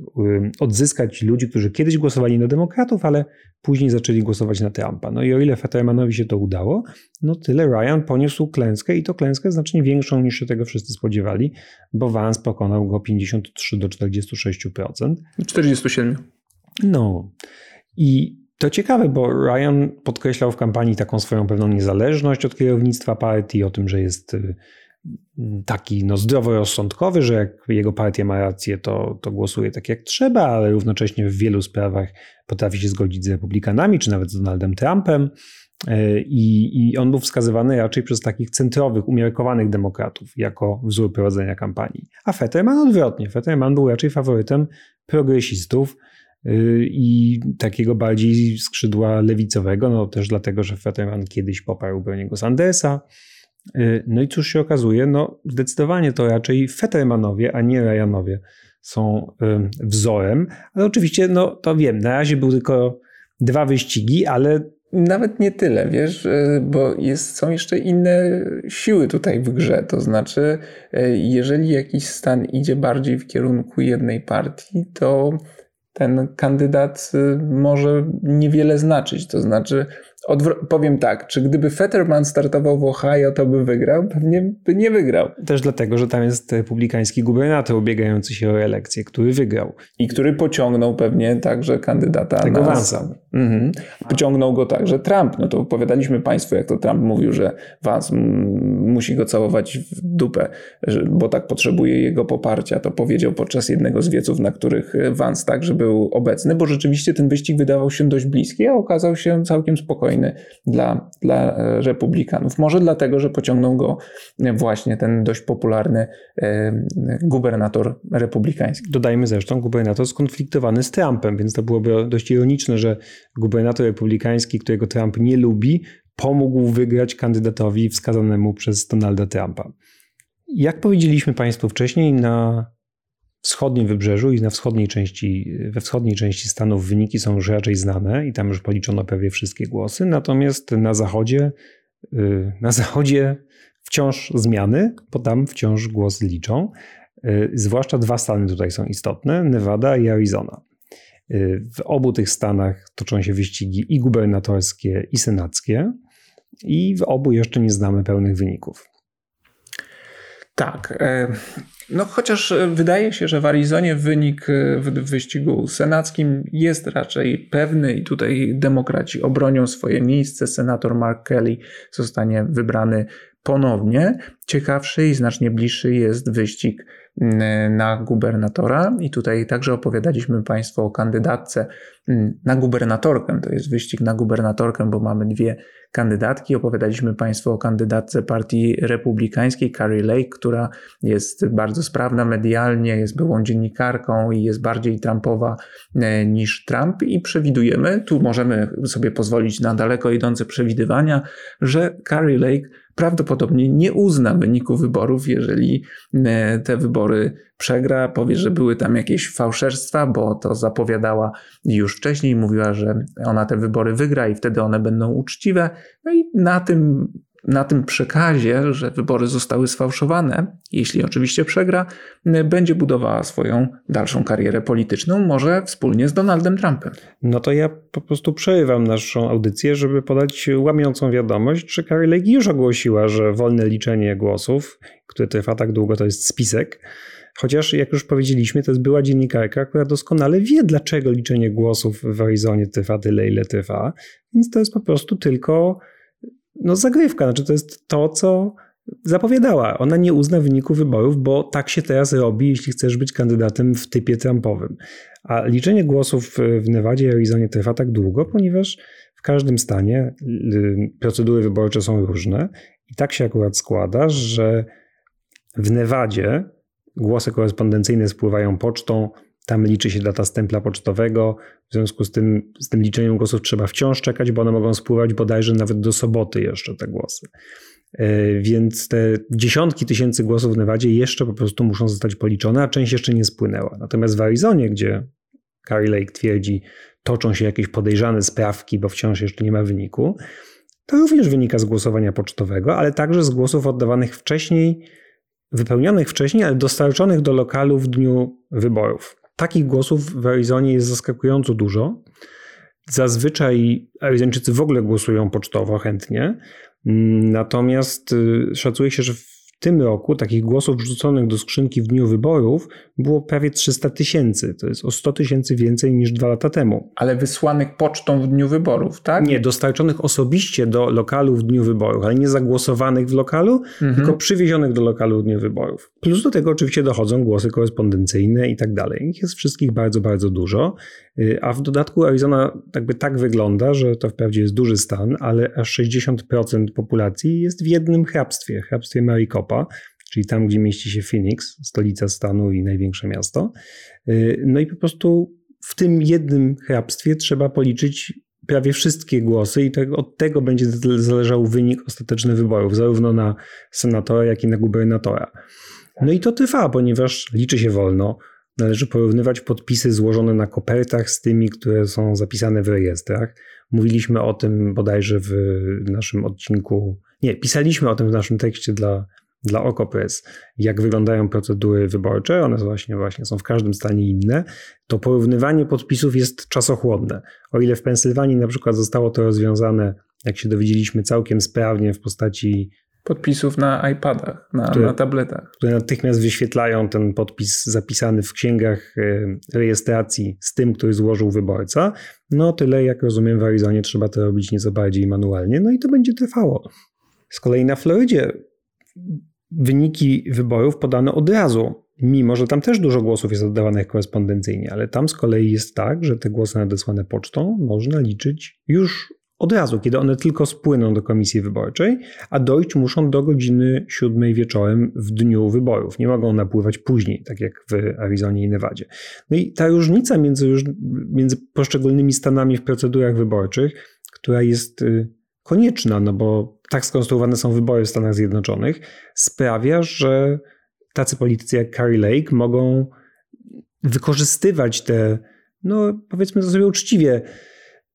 odzyskać ludzi, którzy kiedyś głosowali na demokratów, ale później zaczęli głosować na Trumpa. No i o ile Fettermanowi się to udało, no tyle Ryan poniósł klęskę i to klęskę znacznie większą niż się tego wszyscy spodziewali, bo Vance pokonał go 53 do 46%. 47. No i to ciekawe, bo Ryan podkreślał w kampanii taką swoją pewną niezależność od kierownictwa partii, o tym, że jest y, taki no, zdroworozsądkowy, że jak jego partia ma rację, to, to głosuje tak jak trzeba, ale równocześnie w wielu sprawach potrafi się zgodzić z republikanami, czy nawet z Donaldem Trumpem. Y, I, I on był wskazywany raczej przez takich centrowych, umiarkowanych demokratów jako wzór prowadzenia kampanii. A Fetterman odwrotnie. Fetterman był raczej faworytem progresistów, Y, i takiego bardziej skrzydła lewicowego, no też dlatego, że Fetterman kiedyś poparł Berniego Sandersa. Y, no i cóż się okazuje, no zdecydowanie to raczej Fettermanowie, a nie Ryanowie są y, wzorem, ale oczywiście, no to wiem, na razie były tylko dwa wyścigi, ale nawet nie tyle, wiesz, bo jest, są jeszcze inne siły tutaj w grze. To znaczy, jeżeli jakiś stan idzie bardziej w kierunku jednej partii, to ten kandydat y, może niewiele znaczyć. To znaczy, powiem tak, czy gdyby Fetterman startował w Ohio, to by wygrał? Pewnie by nie wygrał. Też dlatego, że tam jest republikański gubernator ubiegający się o elekcję, który wygrał. I który pociągnął pewnie także kandydata Tego na... Vansa. Mhm. Pociągnął go także Trump. No to opowiadaliśmy Państwu, jak to Trump mówił, że Vance musi go całować w dupę, bo tak potrzebuje jego poparcia. To powiedział podczas jednego z wieców, na których Vance także był obecny, bo rzeczywiście ten wyścig wydawał się dość bliski, a okazał się całkiem spokojny dla, dla e, republikanów. Może dlatego, że pociągnął go właśnie ten dość popularny e, gubernator republikański. Dodajmy zresztą, gubernator skonfliktowany z Trumpem, więc to byłoby dość ironiczne, że gubernator republikański, którego Trump nie lubi, pomógł wygrać kandydatowi wskazanemu przez Donalda Trumpa. Jak powiedzieliśmy Państwu wcześniej, na wschodnim wybrzeżu i na wschodniej części, we wschodniej części Stanów wyniki są już raczej znane i tam już policzono prawie wszystkie głosy, natomiast na zachodzie, y, na zachodzie wciąż zmiany, bo tam wciąż głos liczą. Y, zwłaszcza dwa stany tutaj są istotne, Nevada i Arizona. Y, w obu tych stanach toczą się wyścigi i gubernatorskie, i senackie, i w obu jeszcze nie znamy pełnych wyników. Tak. E, no chociaż wydaje się, że w Arizonie wynik e, w wyścigu senackim jest raczej pewny i tutaj demokraci obronią swoje miejsce. Senator Mark Kelly zostanie wybrany ponownie. Ciekawszy i znacznie bliższy jest wyścig na gubernatora i tutaj także opowiadaliśmy Państwu o kandydatce na gubernatorkę. To jest wyścig na gubernatorkę, bo mamy dwie kandydatki. Opowiadaliśmy Państwu o kandydatce partii republikańskiej, Carrie Lake, która jest bardzo sprawna medialnie, jest byłą dziennikarką i jest bardziej Trumpowa e, niż Trump i przewidujemy, tu możemy sobie pozwolić na daleko idące przewidywania, że Carrie Lake prawdopodobnie nie uzna wyniku wyborów, jeżeli e, te wybory przegra, powie, że były tam jakieś fałszerstwa, bo to zapowiadała już wcześniej, mówiła, że ona te wybory wygra i wtedy one będą uczciwe. No i na tym na tym przekazie, że wybory zostały sfałszowane, jeśli oczywiście przegra, będzie budowała swoją dalszą karierę polityczną, może wspólnie z Donaldem Trumpem. No to ja po prostu przerywam naszą audycję, żeby podać łamiącą wiadomość, że Carrie Lake już ogłosiła, że wolne liczenie głosów, które trwa tak długo, to jest spisek. Chociaż, jak już powiedzieliśmy, to jest była dziennikarka, która doskonale wie, dlaczego liczenie głosów w Arizonie trwa tyle, ile trwa. Więc to jest po prostu tylko no, zagrywka. Znaczy, to jest to, co zapowiadała. Ona nie uzna wyniku wyborów, bo tak się teraz robi, jeśli chcesz być kandydatem w typie Trumpowym. A liczenie głosów w Nevadzie i Arizonie trwa tak długo, ponieważ w każdym stanie y, procedury wyborcze są różne i tak się akurat składa, że w Nevadzie głosy korespondencyjne spływają pocztą, tam liczy się data stempla pocztowego, w związku z tym, z tym liczeniem głosów trzeba wciąż czekać, bo one mogą spływać bodajże nawet do soboty jeszcze te głosy. E, więc te dziesiątki tysięcy głosów w Nevadzie jeszcze po prostu muszą zostać policzone, a część jeszcze nie spłynęła. Natomiast w Arizonie, gdzie Carrie Lake twierdzi, toczą się jakieś podejrzane sprawki, bo wciąż jeszcze nie ma wyniku, to również wynika z głosowania pocztowego, ale także z głosów oddawanych wcześniej, wypełnionych wcześniej, ale dostarczonych do lokalu w dniu wyborów. Takich głosów w Arizonie jest zaskakująco dużo. Zazwyczaj Arizończycy w ogóle głosują pocztowo chętnie, natomiast y, szacuje się, że w tym roku takich głosów wrzuconych do skrzynki w dniu wyborów było prawie 300 tysięcy. To jest o 100 tysięcy więcej niż dwa lata temu. Ale wysłanych pocztą w dniu wyborów, tak? Nie, dostarczonych osobiście do lokalu w dniu wyborów, ale nie zagłosowanych w lokalu, mhm. tylko przywiezionych do lokalu w dniu wyborów. Plus do tego oczywiście dochodzą głosy korespondencyjne i tak dalej. Ich jest wszystkich bardzo, bardzo dużo. Y, a w dodatku Arizona jakby tak wygląda, że to wprawdzie jest duży stan, ale aż 60% populacji jest w jednym hrabstwie, hrabstwie Maricopa, czyli tam, gdzie mieści się Phoenix, stolica stanu i największe miasto. Y, no i po prostu w tym jednym hrabstwie trzeba policzyć prawie wszystkie głosy i tak od tego będzie zależał wynik ostateczny wyborów, zarówno na senatora, jak i na gubernatora. No i to trwa, ponieważ liczy się wolno. Należy porównywać podpisy złożone na kopertach z tymi, które są zapisane w rejestrach. Mówiliśmy o tym bodajże w naszym odcinku, nie, pisaliśmy o tym w naszym tekście dla, dla Okopres, jak wyglądają procedury wyborcze. One właśnie, właśnie są w każdym stanie inne. To porównywanie podpisów jest czasochłodne. O ile w Pensylwanii na przykład zostało to rozwiązane, jak się dowiedzieliśmy, całkiem sprawnie w postaci podpisów na iPadach, na, które, na tabletach. Które natychmiast wyświetlają ten podpis zapisany w księgach e, rejestracji z tym, który złożył wyborca. No tyle, jak rozumiem, w Arizonie trzeba to robić nieco bardziej manualnie, no i to będzie trwało. Z kolei na Florydzie wyniki wyborów podano od razu, mimo że tam też dużo głosów jest oddawanych korespondencyjnie, ale tam z kolei jest tak, że te głosy nadesłane pocztą można liczyć już od razu, kiedy one tylko spłyną do komisji wyborczej, a dojść muszą do godziny 7 wieczorem w dniu wyborów. Nie mogą napływać później, tak jak w Arizonie i Nevadzie. No i ta różnica między, między poszczególnymi stanami w procedurach wyborczych, która jest y, konieczna, no bo tak skonstruowane są wybory w Stanach Zjednoczonych, sprawia, że tacy politycy jak Carrie Lake mogą wykorzystywać te, no powiedzmy to sobie uczciwie,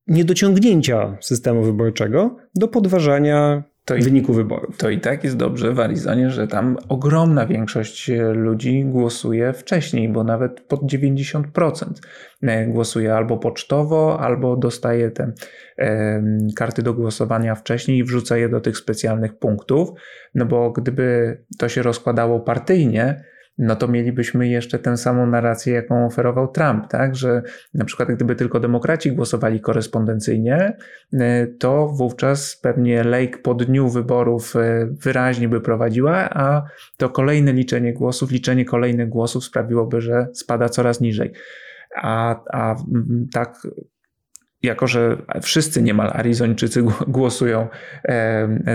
niedociągnięcia systemu wyborczego do podważania to i, wyniku wyborów. To i tak jest dobrze w Arizonie, że tam ogromna większość ludzi głosuje wcześniej, bo nawet pod 90% e, głosuje albo pocztowo, albo dostaje te e, karty do głosowania wcześniej i wrzuca je do tych specjalnych punktów. No bo gdyby to się rozkładało partyjnie, no to mielibyśmy jeszcze tę samą narrację, jaką oferował Trump, tak? Że na przykład gdyby tylko demokraci głosowali korespondencyjnie, e, to wówczas pewnie Lake po dniu wyborów e, wyraźnie by prowadziła, a to kolejne liczenie głosów, liczenie kolejnych głosów sprawiłoby, że spada coraz niżej. A, a tak jako że wszyscy niemal Arizończycy głosują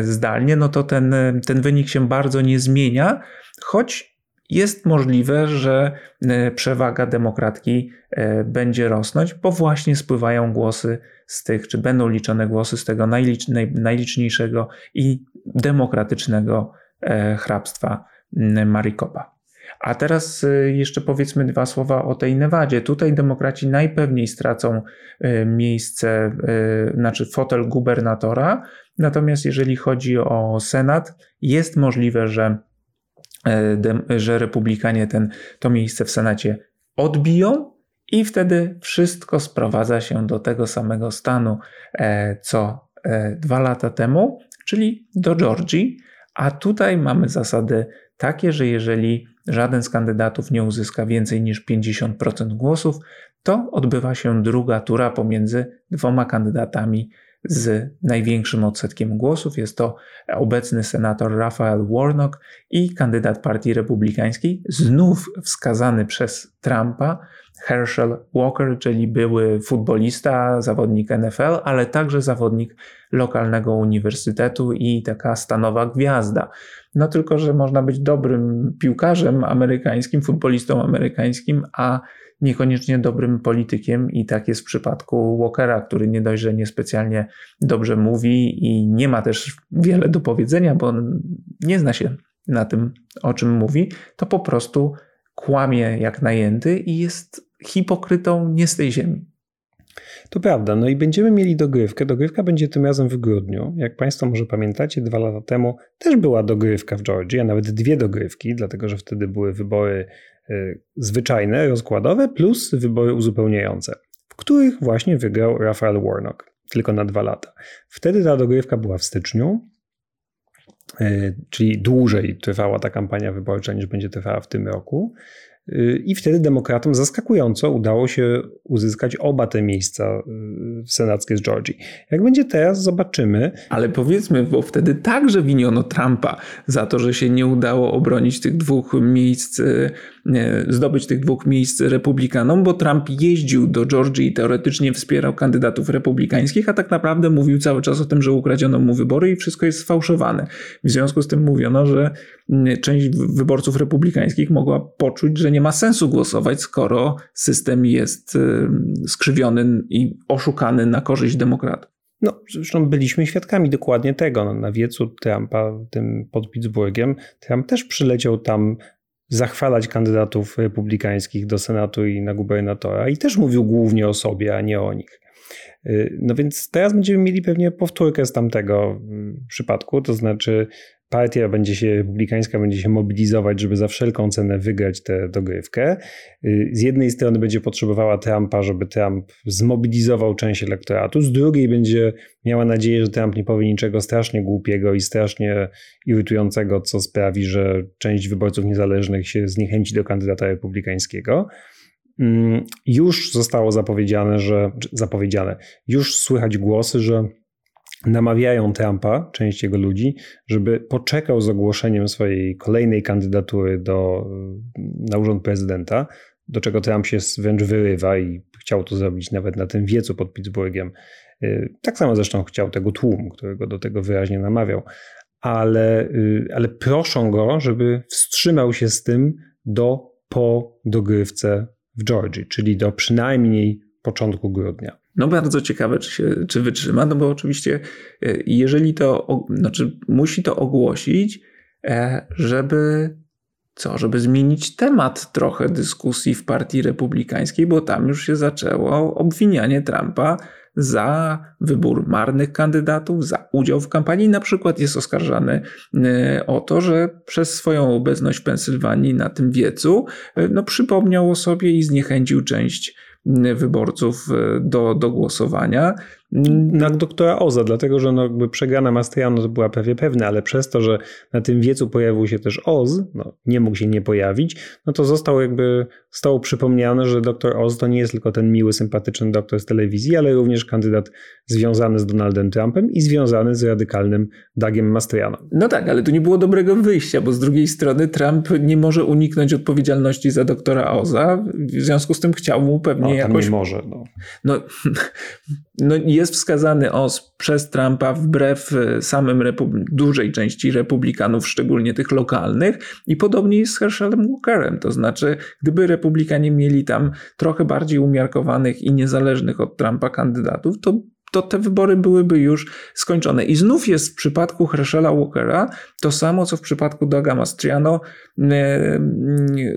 zdalnie, no to ten, ten wynik się bardzo nie zmienia, choć jest możliwe, że e, przewaga demokratki e, będzie rosnąć, bo właśnie spływają głosy z tych, czy będą liczone głosy z tego najlicz, najliczniejszego i demokratycznego e, hrabstwa Maricopa. A teraz jeszcze powiedzmy dwa słowa o tej Nevadzie. Tutaj demokraci najpewniej stracą miejsce, znaczy fotel gubernatora, natomiast jeżeli chodzi o Senat, jest możliwe, że że republikanie ten, to miejsce w Senacie odbiją i wtedy wszystko sprowadza się do tego samego stanu, e, co e, dwa lata temu, czyli do Georgii. A tutaj mamy zasady takie, że jeżeli żaden z kandydatów nie uzyska więcej niż 50% głosów, to odbywa się druga tura pomiędzy dwoma kandydatami z największym odsetkiem głosów. Jest to obecny senator Raphael Warnock i kandydat Partii Republikańskiej, znów wskazany przez Trumpa, Herschel Walker, czyli były futbolista, zawodnik NFL, ale także zawodnik lokalnego uniwersytetu i taka stanowa gwiazda. No tylko, że można być dobrym piłkarzem amerykańskim, futbolistą amerykańskim, a niekoniecznie dobrym politykiem i tak jest w przypadku Walkera, który nie dość, że niespecjalnie dobrze mówi i nie ma też wiele do powiedzenia, bo nie zna się na tym, o czym mówi, to po prostu kłamie jak najęty i jest hipokrytą nie z tej ziemi. To prawda, no i będziemy mieli dogrywkę. Dogrywka będzie tym razem w grudniu. Jak Państwo może pamiętacie, dwa lata temu też była dogrywka w Georgii, a nawet dwie dogrywki, dlatego że wtedy były wybory zwyczajne, rozkładowe, plus wybory uzupełniające, w których właśnie wygrał Raphael Warnock, tylko na dwa lata. Wtedy ta dogrywka była w styczniu, y, czyli dłużej trwała ta kampania wyborcza niż będzie trwała w tym roku. I wtedy demokratom zaskakująco udało się uzyskać oba te miejsca y, senackie z Georgii. Jak będzie teraz, zobaczymy. Ale powiedzmy, bo wtedy także winiono Trumpa za to, że się nie udało obronić tych dwóch miejsc, y, zdobyć tych dwóch miejsc republikanom, bo Trump jeździł do Georgii i teoretycznie wspierał kandydatów republikańskich, a tak naprawdę mówił cały czas o tym, że ukradziono mu wybory i wszystko jest sfałszowane. W związku z tym mówiono, że część wyborców republikańskich mogła poczuć, że nie ma sensu głosować, skoro system jest y, skrzywiony i oszukany na korzyść demokratów. No, zresztą byliśmy świadkami dokładnie tego. No, na wiecu Trumpa, tym pod Pittsburghem, Trump też przyleciał tam zachwalać kandydatów republikańskich do Senatu i na gubernatora i też mówił głównie o sobie, a nie o nich. Y, no więc teraz będziemy mieli pewnie powtórkę z tamtego y, przypadku, to znaczy partia będzie się, republikańska będzie się mobilizować, żeby za wszelką cenę wygrać tę dogrywkę. Y, z jednej strony będzie potrzebowała Trumpa, żeby Trump zmobilizował część elektoratu, z drugiej będzie miała nadzieję, że Trump nie powie niczego strasznie głupiego i strasznie irytującego, co sprawi, że część wyborców niezależnych się zniechęci do kandydata republikańskiego. Mm, już zostało zapowiedziane, że zapowiedziane, już słychać głosy, że namawiają Trumpa, część jego ludzi, żeby poczekał z ogłoszeniem swojej kolejnej kandydatury do, na urząd prezydenta, do czego Trump się wręcz wyrywa i chciał to zrobić nawet na tym wiecu pod Pittsburghem. Y, tak samo zresztą chciał tego tłum, którego do tego wyraźnie namawiał. Ale, y, ale proszą go, żeby wstrzymał się z tym do po dogrywce w Georgii, czyli do przynajmniej początku grudnia. No bardzo ciekawe, czy, się, czy wytrzyma, no bo oczywiście e, jeżeli to, znaczy musi to ogłosić, e, żeby co, żeby zmienić temat trochę dyskusji w partii republikańskiej, bo tam już się zaczęło obwinianie Trumpa za wybór marnych kandydatów, za udział w kampanii. Na przykład jest oskarżany e, o to, że przez swoją obecność w Pensylwanii na tym wiecu no, przypomniał o sobie i zniechęcił część wyborców e, do, do głosowania. Na doktora Oza, dlatego że no jakby przegrana Mastriano to była prawie pewna, ale przez to, że na tym wiecu pojawił się też Oz, no, nie mógł się nie pojawić, no to został jakby, zostało przypomniane, że doktor Oz to nie jest tylko ten miły, sympatyczny doktor z telewizji, ale również kandydat związany z Donaldem Trumpem i związany z radykalnym Dagiem Mastriano. No tak, ale tu nie było dobrego wyjścia, bo z drugiej strony Trump nie może uniknąć odpowiedzialności za doktora Oza, w związku z tym chciał mu pewnie no, jakoś... nie może, no. no. No, jest wskazany Oz przez Trumpa wbrew e, samym republi- dużej części republikanów, szczególnie tych lokalnych, i podobnie jest z Herschelem Walkerem. To znaczy, gdyby republikanie mieli tam trochę bardziej umiarkowanych i niezależnych od Trumpa kandydatów, to to te wybory byłyby już skończone. I znów jest w przypadku Herschela Walkera to samo, co w przypadku Doga Mastriano, e,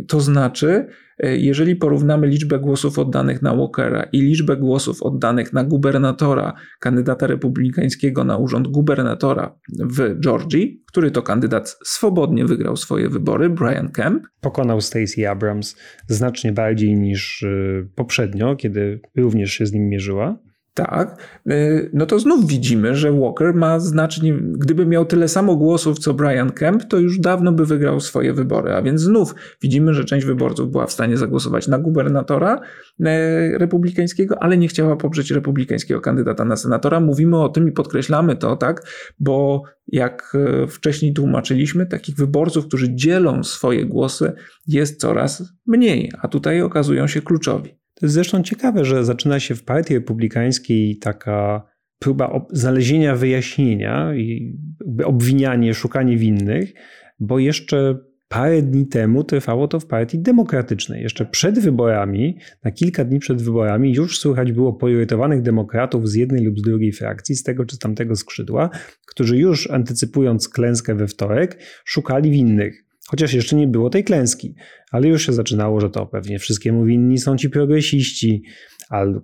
to znaczy, jeżeli porównamy liczbę głosów oddanych na Walkera i liczbę głosów oddanych na gubernatora, kandydata republikańskiego na urząd gubernatora w Georgii, który to kandydat swobodnie wygrał swoje wybory, Brian Kemp. Pokonał Stacey Abrams znacznie bardziej niż e, poprzednio, kiedy również się z nim mierzyła tak, y, no to znów widzimy, że Walker ma znacznie, gdyby miał tyle samo głosów co Brian Kemp, to już dawno by wygrał swoje wybory. A więc znów widzimy, że część wyborców była w stanie zagłosować na gubernatora e, republikańskiego, ale nie chciała poprzeć republikańskiego kandydata na senatora. Mówimy o tym i podkreślamy to, tak, bo jak e, wcześniej tłumaczyliśmy, takich wyborców, którzy dzielą swoje głosy, jest coraz mniej, a tutaj okazują się kluczowi. To jest zresztą ciekawe, że zaczyna się w partii republikańskiej taka próba znalezienia wyjaśnienia i obwinianie, szukanie winnych, bo jeszcze parę dni temu trwało to w partii demokratycznej. Jeszcze przed wyborami, na kilka dni przed wyborami, już słychać było poirytowanych demokratów z jednej lub z drugiej frakcji, z tego czy tamtego skrzydła, którzy już antycypując klęskę we wtorek, szukali winnych. Chociaż jeszcze nie było tej klęski, ale już się zaczynało, że to pewnie wszystkiemu winni są ci progresiści,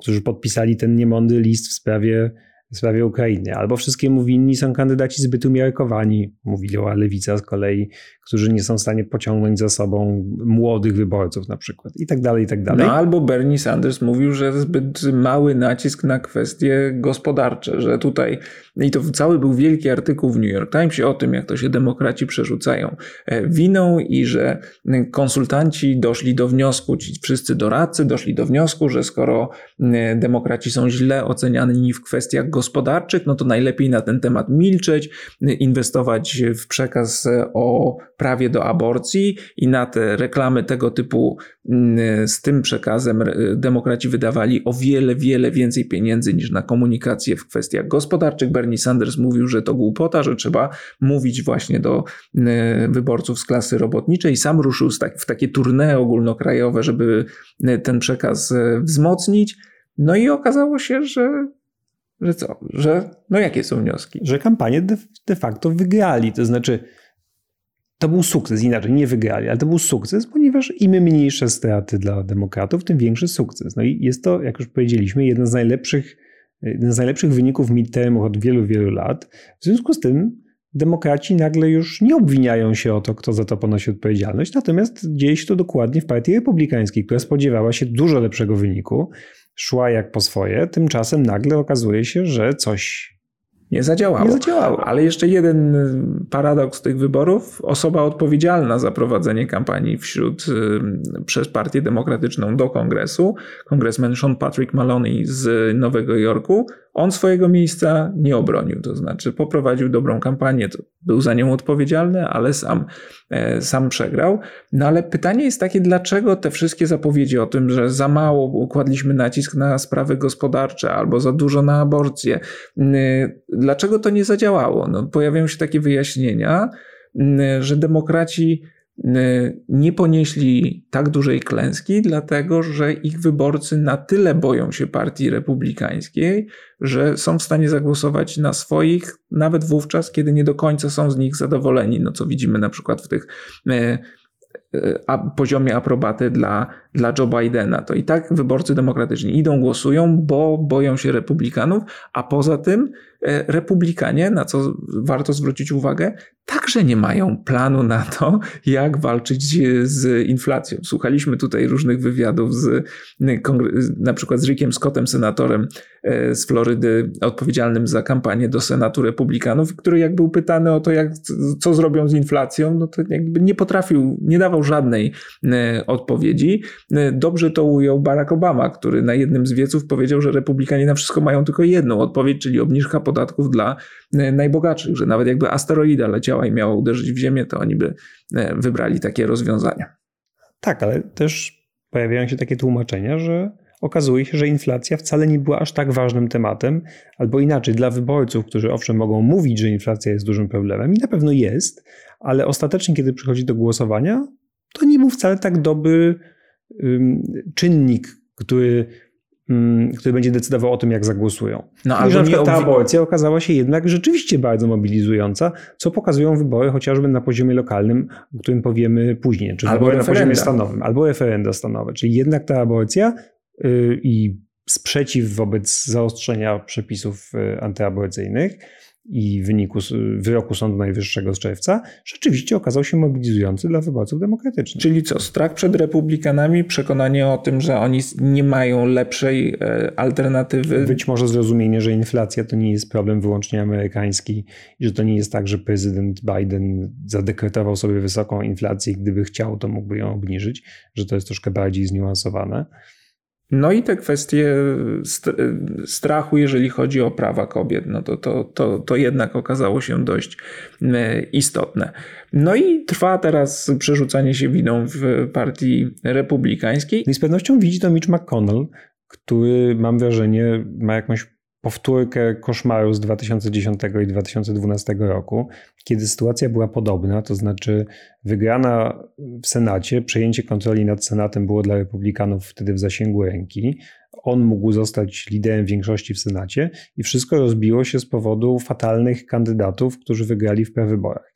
którzy podpisali ten niemądry list w sprawie w sprawie Ukrainy, albo wszystkiemu winni są kandydaci zbyt umiarkowani, mówiła lewica z kolei, którzy nie są w stanie pociągnąć za sobą młodych wyborców na przykład i tak dalej, i tak dalej. No albo Bernie Sanders mówił, że zbyt mały nacisk na kwestie gospodarcze, że tutaj i to cały był wielki artykuł w New York Timesie o tym, jak to się demokraci przerzucają e, winą i że konsultanci doszli do wniosku, ci wszyscy doradcy doszli do wniosku, że skoro demokraci są źle oceniani w kwestiach gospodarczych, no to najlepiej na ten temat milczeć, inwestować w przekaz o prawie do aborcji i na te reklamy tego typu z tym przekazem demokraci wydawali o wiele, wiele więcej pieniędzy niż na komunikację w kwestiach gospodarczych. Bernie Sanders mówił, że to głupota, że trzeba mówić właśnie do wyborców z klasy robotniczej. Sam ruszył w takie tournée ogólnokrajowe, żeby ten przekaz wzmocnić. No i okazało się, że że co? Że, no jakie są wnioski? Że kampanię de, de facto wygrali. To znaczy, to był sukces, inaczej nie wygrali, ale to był sukces, ponieważ im mniejsze straty dla demokratów, tym większy sukces. No i jest to, jak już powiedzieliśmy, jeden z najlepszych, jeden z najlepszych wyników midtermów od wielu, wielu lat. W związku z tym demokraci nagle już nie obwiniają się o to, kto za to ponosi odpowiedzialność, natomiast dzieje się to dokładnie w partii republikańskiej, która spodziewała się dużo lepszego wyniku, szła jak po swoje, tymczasem nagle okazuje się, że coś nie zadziałało. Nie zadziałało. Ale jeszcze jeden y, paradoks tych wyborów. Osoba odpowiedzialna za prowadzenie kampanii wśród y, przez Partię Demokratyczną do kongresu, kongresmen Sean Patrick Maloney z Nowego Jorku, on swojego miejsca nie obronił. To znaczy poprowadził dobrą kampanię, był za nią odpowiedzialny, ale sam, sam przegrał. No ale pytanie jest takie, dlaczego te wszystkie zapowiedzi o tym, że za mało układliśmy nacisk na sprawy gospodarcze albo za dużo na aborcję, dlaczego to nie zadziałało? No, pojawiają się takie wyjaśnienia, że demokraci nie ponieśli tak dużej klęski, dlatego że ich wyborcy na tyle boją się partii republikańskiej, że są w stanie zagłosować na swoich, nawet wówczas, kiedy nie do końca są z nich zadowoleni. No co widzimy na przykład w tych e, e, poziomie aprobaty dla dla Joe Bidena, to i tak wyborcy demokratyczni idą, głosują, bo boją się republikanów, a poza tym E, republikanie, na co warto zwrócić uwagę, także nie mają planu na to, jak walczyć z inflacją. Słuchaliśmy tutaj różnych wywiadów z na przykład z Rickiem Scottem, senatorem e, z Florydy, odpowiedzialnym za kampanię do Senatu Republikanów, który jak był pytany o to, jak, co zrobią z inflacją, no to jakby nie potrafił, nie dawał żadnej e, odpowiedzi. Dobrze to ujął Barack Obama, który na jednym z wieców powiedział, że republikanie na wszystko mają tylko jedną odpowiedź, czyli obniżka podatków dla e, najbogatszych, że nawet jakby asteroida leciała i miała uderzyć w Ziemię, to oni by e, wybrali takie rozwiązania. Tak, ale też pojawiają się takie tłumaczenia, że okazuje się, że inflacja wcale nie była aż tak ważnym tematem, albo inaczej, dla wyborców, którzy owszem mogą mówić, że inflacja jest dużym problemem i na pewno jest, ale ostatecznie, kiedy przychodzi do głosowania, to nie był wcale tak dobry czynnik, który który będzie decydował o tym, jak zagłosują. No, albo nie ta aborcja okazała się jednak rzeczywiście bardzo mobilizująca, co pokazują wybory chociażby na poziomie lokalnym, o którym powiemy później, czyli albo na poziomie stanowym, albo referenda stanowe. Czyli jednak ta aborcja yy, i sprzeciw wobec zaostrzenia przepisów y, antyaborcyjnych i wyniku wyroku Sądu Najwyższego z czerwca rzeczywiście okazał się mobilizujący dla wyborców demokratycznych. Czyli co, strach przed republikanami, przekonanie o tym, że oni nie mają lepszej e, alternatywy? Być może zrozumienie, że inflacja to nie jest problem wyłącznie amerykański i że to nie jest tak, że prezydent Biden zadekretował sobie wysoką inflację i gdyby chciał, to mógłby ją obniżyć, że to jest troszkę bardziej zniuansowane. No i te kwestie strachu, jeżeli chodzi o prawa kobiet, no to, to, to, to jednak okazało się dość e, istotne. No i trwa teraz przerzucanie się winą w partii republikańskiej. I z pewnością widzi to Mitch McConnell, który mam wrażenie ma jakąś powtórkę koszmaru z 2010 i 2012 roku, kiedy sytuacja była podobna, to znaczy wygrana w Senacie, przejęcie kontroli nad Senatem było dla Republikanów wtedy w zasięgu ręki. On mógł zostać liderem większości w Senacie i wszystko rozbiło się z powodu fatalnych kandydatów, którzy wygrali w prewyborach.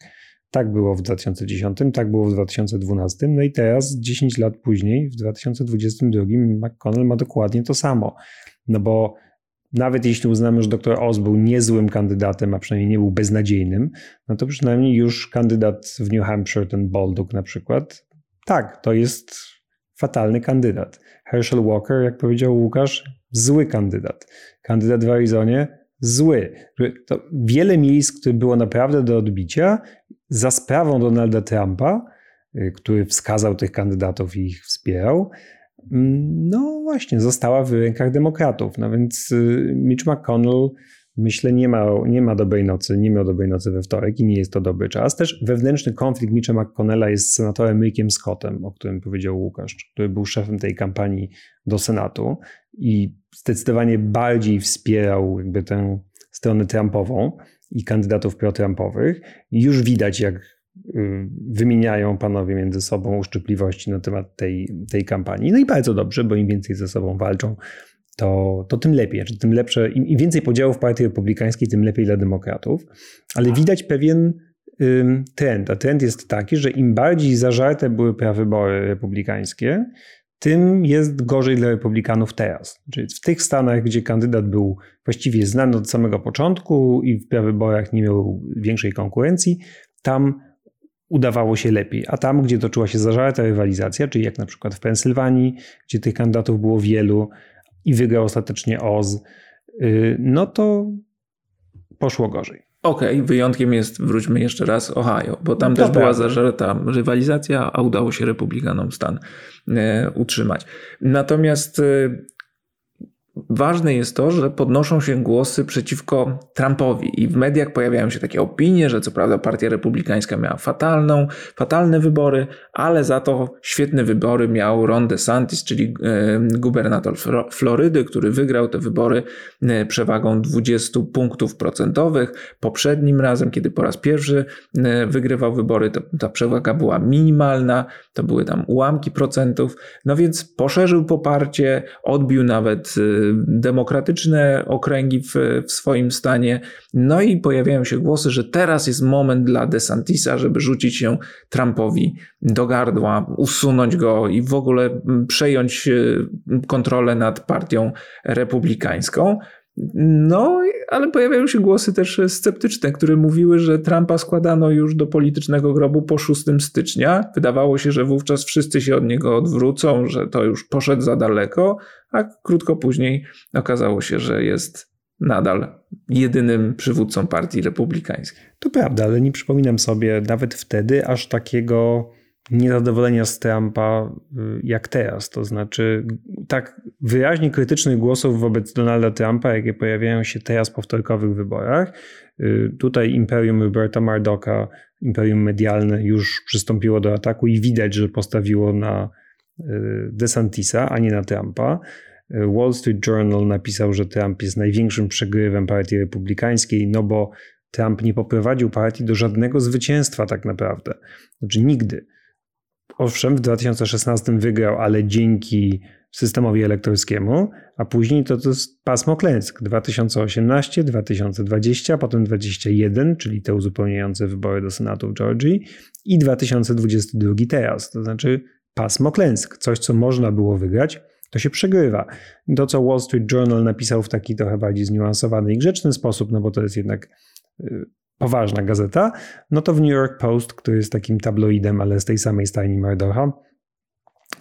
Tak było w 2010, tak było w 2012, no i teraz, 10 lat później, w 2022, McConnell ma dokładnie to samo. No bo nawet jeśli uznamy, że dr Oz był niezłym kandydatem, a przynajmniej nie był beznadziejnym, no to przynajmniej już kandydat w New Hampshire, ten Baldock na przykład, tak, to jest fatalny kandydat. Herschel Walker, jak powiedział Łukasz, zły kandydat. Kandydat w Arizonie, zły. To wiele miejsc, które było naprawdę do odbicia, za sprawą Donalda Trumpa, y, który wskazał tych kandydatów i ich wspierał, no właśnie, została w rękach demokratów. No więc y, Mitch McConnell myślę nie ma, nie ma dobrej nocy, nie miał dobrej nocy we wtorek i nie jest to dobry czas. Też wewnętrzny konflikt Mitcha McConnella jest z senatorem Rickiem Scottem, o którym powiedział Łukasz, który był szefem tej kampanii do Senatu i zdecydowanie bardziej wspierał jakby tę stronę Trumpową i kandydatów pro-Trumpowych. Już widać, jak wymieniają panowie między sobą uszczypliwości na temat tej, tej kampanii. No i bardzo dobrze, bo im więcej ze sobą walczą, to, to tym lepiej. Znaczy, tym lepsze, im, im więcej podziałów partii republikańskiej, tym lepiej dla demokratów. Ale widać pewien ym, trend. A trend jest taki, że im bardziej zażarte były prawybory republikańskie, tym jest gorzej dla republikanów teraz. Czyli w tych stanach, gdzie kandydat był właściwie znany od samego początku i w prawyborach nie miał większej konkurencji, tam udawało się lepiej. A tam, gdzie toczyła się zażarta rywalizacja, czyli jak na przykład w Pensylwanii, gdzie tych kandydatów było wielu i wygrał ostatecznie Oz, y, no to poszło gorzej. Okej, okay, wyjątkiem jest, wróćmy jeszcze raz, Ohio, bo tam też była zażarta rywalizacja, a udało się republikanom stan e, utrzymać. Natomiast e, Ważne jest to, że podnoszą się głosy przeciwko Trumpowi i w mediach pojawiają się takie opinie, że co prawda partia republikańska miała fatalną, fatalne wybory, ale za to świetne wybory miał Ron DeSantis, czyli e, gubernator Florydy, który wygrał te wybory e, przewagą 20 punktów procentowych. Poprzednim razem, kiedy po raz pierwszy e, wygrywał wybory, to ta przewaga była minimalna, to były tam ułamki procentów, no więc poszerzył poparcie, odbił nawet demokratyczne okręgi w, w swoim stanie. No i pojawiają się głosy, że teraz jest moment dla DeSantisa, żeby rzucić się Trumpowi do gardła, usunąć go i w ogóle przejąć kontrolę nad partią republikańską. No, ale pojawiają się głosy też sceptyczne, które mówiły, że Trumpa składano już do politycznego grobu po 6 stycznia. Wydawało się, że wówczas wszyscy się od niego odwrócą, że to już poszedł za daleko, a krótko później okazało się, że jest nadal jedynym przywódcą partii republikańskiej. To prawda, ale nie przypominam sobie nawet wtedy aż takiego niezadowolenia z Trumpa y, jak teraz. To znaczy, tak wyraźnie krytycznych głosów wobec Donalda Trumpa, jakie pojawiają się teraz po wtorkowych wyborach. Y, tutaj imperium Roberta Murdocha, imperium medialne już przystąpiło do ataku i widać, że postawiło na y, DeSantisa, a nie na Trumpa. Wall Street Journal napisał, że Trump jest największym przegrywem partii republikańskiej, no bo Trump nie poprowadził partii do żadnego zwycięstwa tak naprawdę. Znaczy nigdy. Owszem, w 2016 wygrał, ale dzięki systemowi elektorskiemu, a później to, to jest pasmo klęsk. 2018, 2020, potem 2021, czyli te uzupełniające wybory do Senatu w Georgii i 2022 teraz, to znaczy pasmo klęsk, coś co można było wygrać, to się przegrywa. To, co Wall Street Journal napisał w taki trochę bardziej zniuansowany i grzeczny sposób, no bo to jest jednak y, poważna gazeta, no to w New York Post, który jest takim tabloidem, ale z tej samej stajni Murdocha,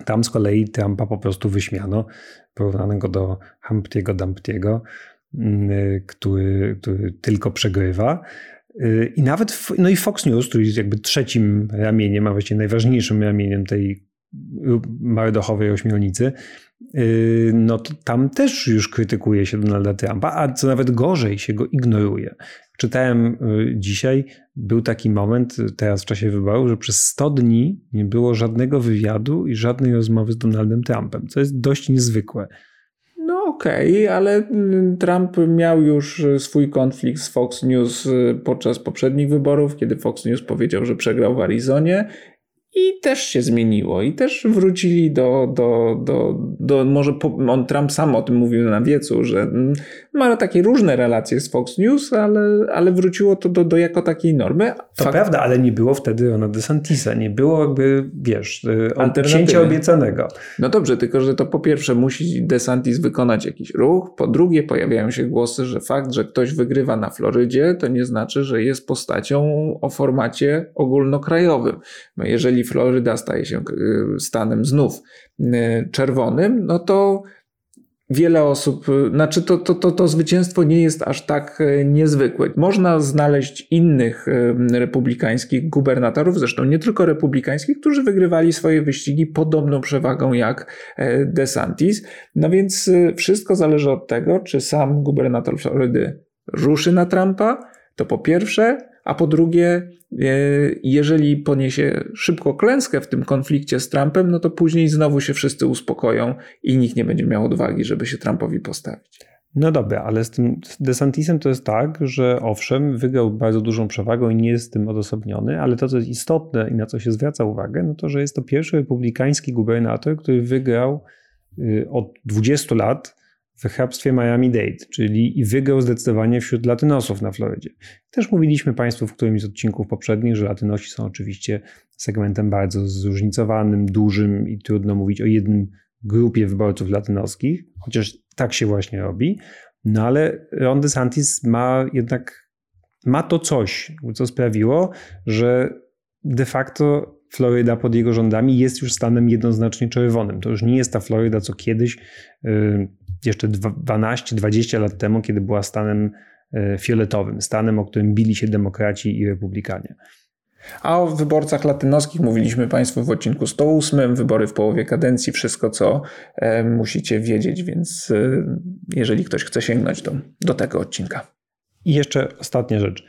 tam z kolei Trumpa po prostu wyśmiano, porównano go do Humptiego Dumptiego, mm, który, który tylko przegrywa. I nawet, no i Fox News, który jest jakby trzecim ramieniem, a właściwie najważniejszym ramieniem tej Mardochowej ośmiornicy, no to tam też już krytykuje się Donalda Trumpa, a co nawet gorzej się go ignoruje. Czytałem y, dzisiaj, był taki moment y, teraz w czasie wyborów, że przez 100 dni nie było żadnego wywiadu i żadnej rozmowy z Donaldem Trumpem, co jest dość niezwykłe. No okej, okay, ale y, Trump miał już swój konflikt z Fox News podczas poprzednich wyborów, kiedy Fox News powiedział, że przegrał w Arizonie i też się zmieniło, i też wrócili do, do, do, do może po, on Trump sam o tym mówił na wiecu, że mm, ma takie różne relacje z Fox News, ale, ale wróciło to do, do jako takiej normy. To Fakt... prawda, ale nie było wtedy ona DeSantisa, nie było jakby, wiesz, y, księcia obiecanego. No dobrze, tylko że to po pierwsze musi DeSantis wykonać jakiś ruch, po drugie pojawiają się głosy, że fakt, że ktoś wygrywa na Florydzie, to nie znaczy, że jest postacią o formacie ogólnokrajowym. No jeżeli Floryda staje się y, stanem znów y, czerwonym, no to wiele osób, y, znaczy to, to, to, to zwycięstwo nie jest aż tak niezwykłe. Można znaleźć innych republikańskich gubernatorów, zresztą nie tylko republikańskich, którzy wygrywali swoje wyścigi podobną przewagą jak e, DeSantis. No więc wszystko zależy od tego, czy sam gubernator Florydy ruszy na Trumpa, to po pierwsze, a po drugie, e, jeżeli poniesie szybko klęskę w tym konflikcie z Trumpem, no to później znowu się wszyscy uspokoją i nikt nie będzie miał odwagi, żeby się Trumpowi postawić. No dobra, ale z tym DeSantisem to jest tak, że owszem, wygrał bardzo dużą przewagą i nie jest tym odosobniony, ale to, co jest istotne i na co się zwraca uwagę, no to, że jest to pierwszy republikański gubernator, który wygrał y, od 20 lat w hrabstwie Miami-Dade, czyli i wygrał zdecydowanie wśród latynosów na Florydzie. Też mówiliśmy Państwu w którymś z odcinków poprzednich, że latynosi są oczywiście segmentem bardzo zróżnicowanym, dużym i trudno mówić o jednym grupie wyborców latynoskich, chociaż tak się właśnie robi. No ale Ron DeSantis ma jednak ma to coś, co sprawiło, że de facto Floryda pod jego rządami jest już stanem jednoznacznie czerwonym. To już nie jest ta Floryda, co kiedyś yy, jeszcze 12-20 lat temu, kiedy była stanem e, fioletowym, stanem, o którym bili się demokraci i republikanie. A o wyborcach latynoskich mówiliśmy Państwu w odcinku 108, wybory w połowie kadencji, wszystko co e, musicie wiedzieć, więc e, jeżeli ktoś chce sięgnąć do, do tego odcinka. I jeszcze ostatnia rzecz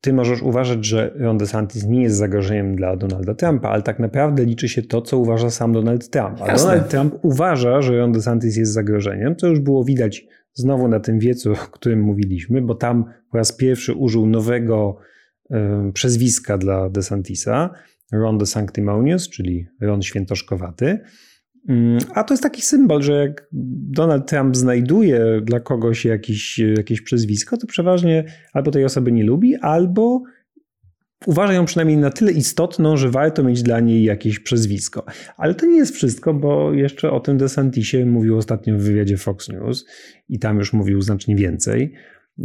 ty możesz uważać, że Ron DeSantis nie jest zagrożeniem dla Donalda Trumpa, ale tak naprawdę liczy się to, co uważa sam Donald Trump. A Jasne. Donald Trump uważa, że Ron DeSantis jest zagrożeniem, co już było widać znowu na tym wiecu, o którym mówiliśmy, bo tam po raz pierwszy użył nowego um, przezwiska dla DeSantisa, Ron the Sanctimonious, czyli Ron Świętoszkowaty. Mm, a to jest taki symbol, że jak Donald Trump znajduje dla kogoś jakiś, jakieś przezwisko, to przeważnie albo tej osoby nie lubi, albo uważa ją przynajmniej na tyle istotną, że warto mieć dla niej jakieś przezwisko. Ale to nie jest wszystko, bo jeszcze o tym DeSantisie mówił ostatnio w wywiadzie Fox News i tam już mówił znacznie więcej.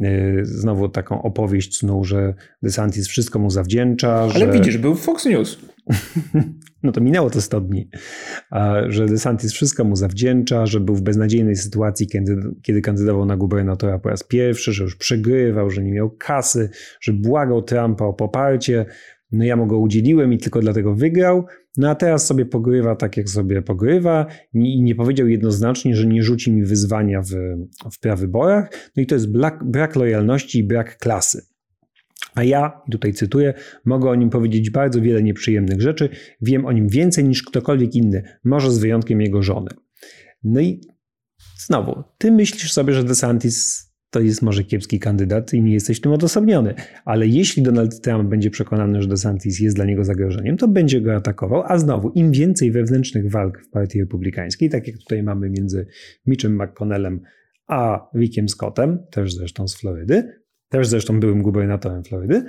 E, znowu taką opowieść snuł, że DeSantis wszystko mu zawdzięcza. Ale że... widzisz, był Fox News. No to minęło to 100 dni. Że DeSantis wszystko mu zawdzięcza, że był w beznadziejnej sytuacji, kiedy, kiedy kandydował na gubernatora po raz pierwszy, że już przegrywał, że nie miał kasy, że błagał Trumpa o poparcie. No ja mu go udzieliłem i tylko dlatego wygrał. No a teraz sobie pogrywa tak, jak sobie pogrywa i nie powiedział jednoznacznie, że nie rzuci mi wyzwania w, w prawyborach. No i to jest brak, brak lojalności i brak klasy. A ja, tutaj cytuję, mogę o nim powiedzieć bardzo wiele nieprzyjemnych rzeczy, wiem o nim więcej niż ktokolwiek inny, może z wyjątkiem jego żony. No i znowu, ty myślisz sobie, że DeSantis to jest może kiepski kandydat i nie jesteś tym odosobniony. Ale jeśli Donald Trump będzie przekonany, że DeSantis jest dla niego zagrożeniem, to będzie go atakował. A znowu, im więcej wewnętrznych walk w Partii Republikańskiej, tak jak tutaj mamy między Mitchem McConnellem a Rickiem Scottem, też zresztą z Florydy, też zresztą byłym gubernatorem Florydy,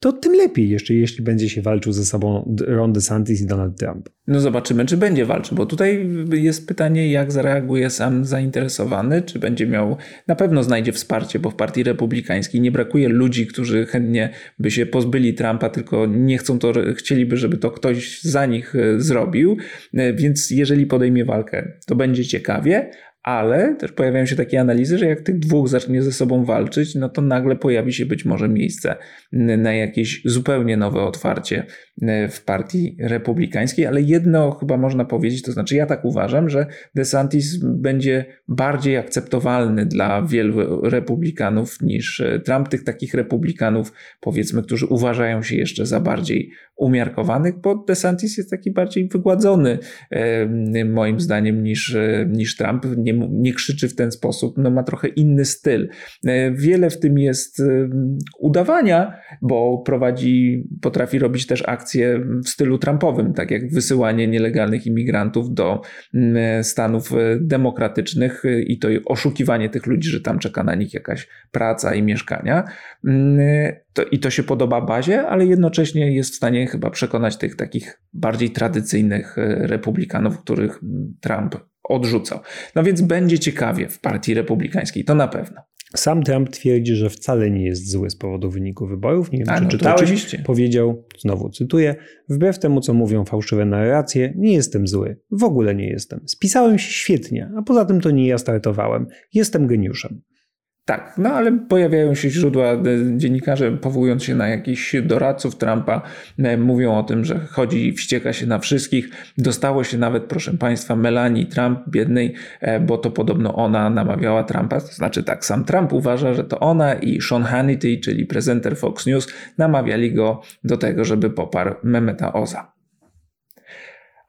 to tym lepiej jeszcze, jeśli będzie się walczył ze sobą Ron DeSantis i Donald Trump. No zobaczymy, czy będzie walczył, bo tutaj jest pytanie, jak zareaguje sam zainteresowany, czy będzie miał, na pewno znajdzie wsparcie, bo w partii republikańskiej nie brakuje ludzi, którzy chętnie by się pozbyli Trumpa, tylko nie chcą to, chcieliby, żeby to ktoś za nich e, zrobił, e, więc jeżeli podejmie walkę, to będzie ciekawie, ale też pojawiają się takie analizy, że jak tych dwóch zacznie ze sobą walczyć, no to nagle pojawi się być może miejsce na jakieś zupełnie nowe otwarcie w partii republikańskiej, ale jedno chyba można powiedzieć, to znaczy ja tak uważam, że DeSantis będzie bardziej akceptowalny dla wielu republikanów niż Trump, tych takich republikanów powiedzmy, którzy uważają się jeszcze za bardziej umiarkowanych, bo DeSantis jest taki bardziej wygładzony moim zdaniem niż, niż Trump, nie, nie krzyczy w ten sposób, no ma trochę inny styl. E, wiele w tym jest udawania, bo prowadzi, potrafi robić też akcje w stylu Trumpowym, tak jak wysyłanie nielegalnych imigrantów do Stanów e, demokratycznych i to oszukiwanie tych ludzi, że tam czeka na nich jakaś praca i mieszkania. To, I to się podoba bazie, ale jednocześnie jest w stanie chyba przekonać tych takich bardziej tradycyjnych e, republikanów, których Trump odrzucał. No więc będzie ciekawie w partii republikańskiej, to na pewno. Sam Trump twierdzi, że wcale nie jest zły z powodu wyniku wyborów. Nie wiem, A, czy no, czytałeś. Oczywiście. Powiedział, znowu cytuję, wbrew temu, co mówią fałszywe narracje, nie jestem zły. W ogóle nie jestem. Spisałem się świetnie, a poza tym to nie ja startowałem. Jestem geniuszem. Tak, no ale pojawiają się źródła, e, dziennikarze powołując się na jakichś doradców Trumpa, e, mówią o tym, że chodzi i wścieka się na wszystkich. Dostało się nawet, proszę Państwa, Melanie Trump, biednej, e, bo to podobno ona namawiała Trumpa. To znaczy tak, sam Trump uważa, że to ona i Sean Hannity, czyli prezenter Fox News, namawiali go do tego, żeby poparł Memeta Oza.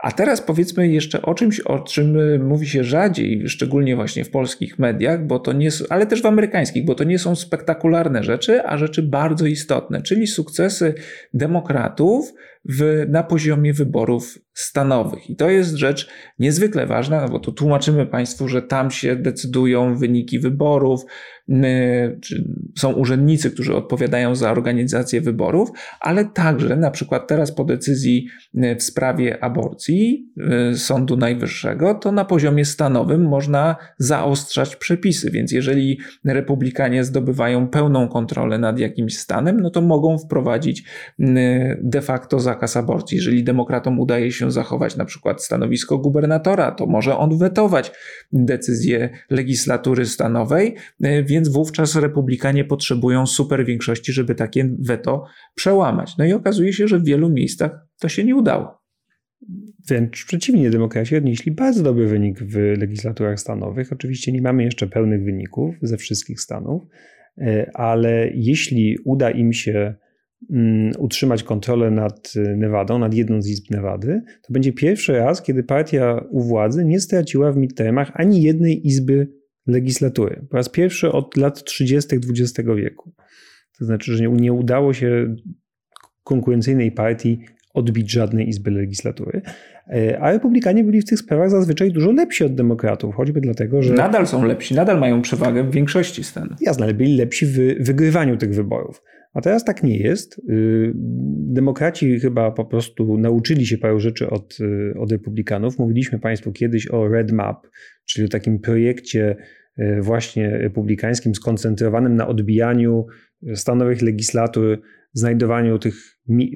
A teraz powiedzmy jeszcze o czymś, o czym y, mówi się rzadziej, szczególnie właśnie w polskich mediach, bo to nie, ale też w amerykańskich, bo to nie są spektakularne rzeczy, a rzeczy bardzo istotne, czyli sukcesy demokratów w, na poziomie wyborów stanowych. I to jest rzecz niezwykle ważna, no bo tu tłumaczymy Państwu, że tam się decydują wyniki wyborów, są urzędnicy, którzy odpowiadają za organizację wyborów, ale także na przykład teraz po decyzji w sprawie aborcji Sądu Najwyższego, to na poziomie stanowym można zaostrzać przepisy. Więc jeżeli republikanie zdobywają pełną kontrolę nad jakimś stanem, no to mogą wprowadzić de facto zakaz aborcji. Jeżeli demokratom udaje się zachować na przykład stanowisko gubernatora, to może on wetować decyzję legislatury stanowej, więc wówczas republikanie potrzebują super większości, żeby takie weto przełamać. No i okazuje się, że w wielu miejscach to się nie udało. Wręcz przeciwnie, demokraci odnieśli bardzo dobry wynik w legislaturach stanowych. Oczywiście nie mamy jeszcze pełnych wyników ze wszystkich stanów, e, ale jeśli uda im się utrzymać kontrolę nad Nevadą, nad jedną z izb Nevady, to będzie pierwszy raz, kiedy partia u władzy nie straciła w midtermach ani jednej izby legislatury. Po raz pierwszy od lat 30. XX wieku. To znaczy, że nie udało się konkurencyjnej partii odbić żadnej izby legislatury. E, a republikanie byli w tych sprawach zazwyczaj dużo lepsi od demokratów, choćby dlatego, że. Nadal są lepsi, nadal mają przewagę w większości stanów. Jasne, ale byli lepsi w wygrywaniu tych wyborów. A teraz tak nie jest. Y, demokraci chyba po prostu nauczyli się paru rzeczy od, y, od republikanów. Mówiliśmy Państwu kiedyś o Red Map, czyli o takim projekcie y, właśnie republikańskim skoncentrowanym na odbijaniu stanowych legislatur, znajdowaniu tych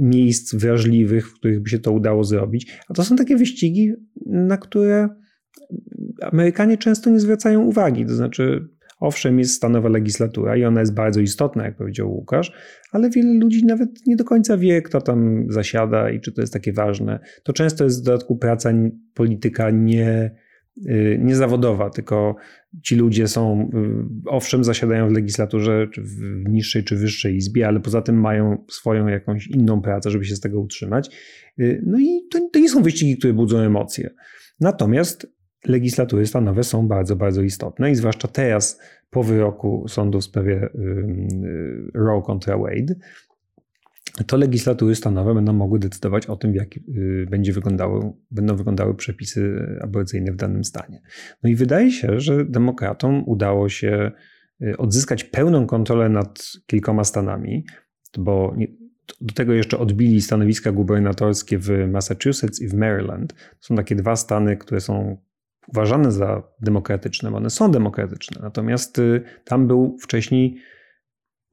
miejsc wrażliwych, w których by się to udało zrobić. A to są takie wyścigi, na które Amerykanie często nie zwracają uwagi. To znaczy, Owszem, jest stanowa legislatura i ona jest bardzo istotna, jak powiedział Łukasz, ale wiele ludzi nawet nie do końca wie, kto tam zasiada i czy to jest takie ważne. To często jest w dodatku praca polityka nie, y, niezawodowa, tylko ci ludzie są, y, owszem, zasiadają w legislaturze, czy w niższej czy wyższej izbie, ale poza tym mają swoją jakąś inną pracę, żeby się z tego utrzymać. Y, no i to, to nie są wyścigi, które budzą emocje. Natomiast legislatury stanowe są bardzo, bardzo istotne i zwłaszcza teraz po wyroku sądu w sprawie Roe kontra Wade, to legislatury stanowe będą mogły decydować o tym, jak y, będzie wyglądały, będą wyglądały przepisy aborcyjne w danym stanie. No i wydaje się, że demokratom udało się y, odzyskać pełną kontrolę nad kilkoma stanami, bo do tego jeszcze odbili stanowiska gubernatorskie w Massachusetts i w Maryland. To są takie dwa stany, które są uważane za demokratyczne, bo one są demokratyczne. Natomiast y, tam był wcześniej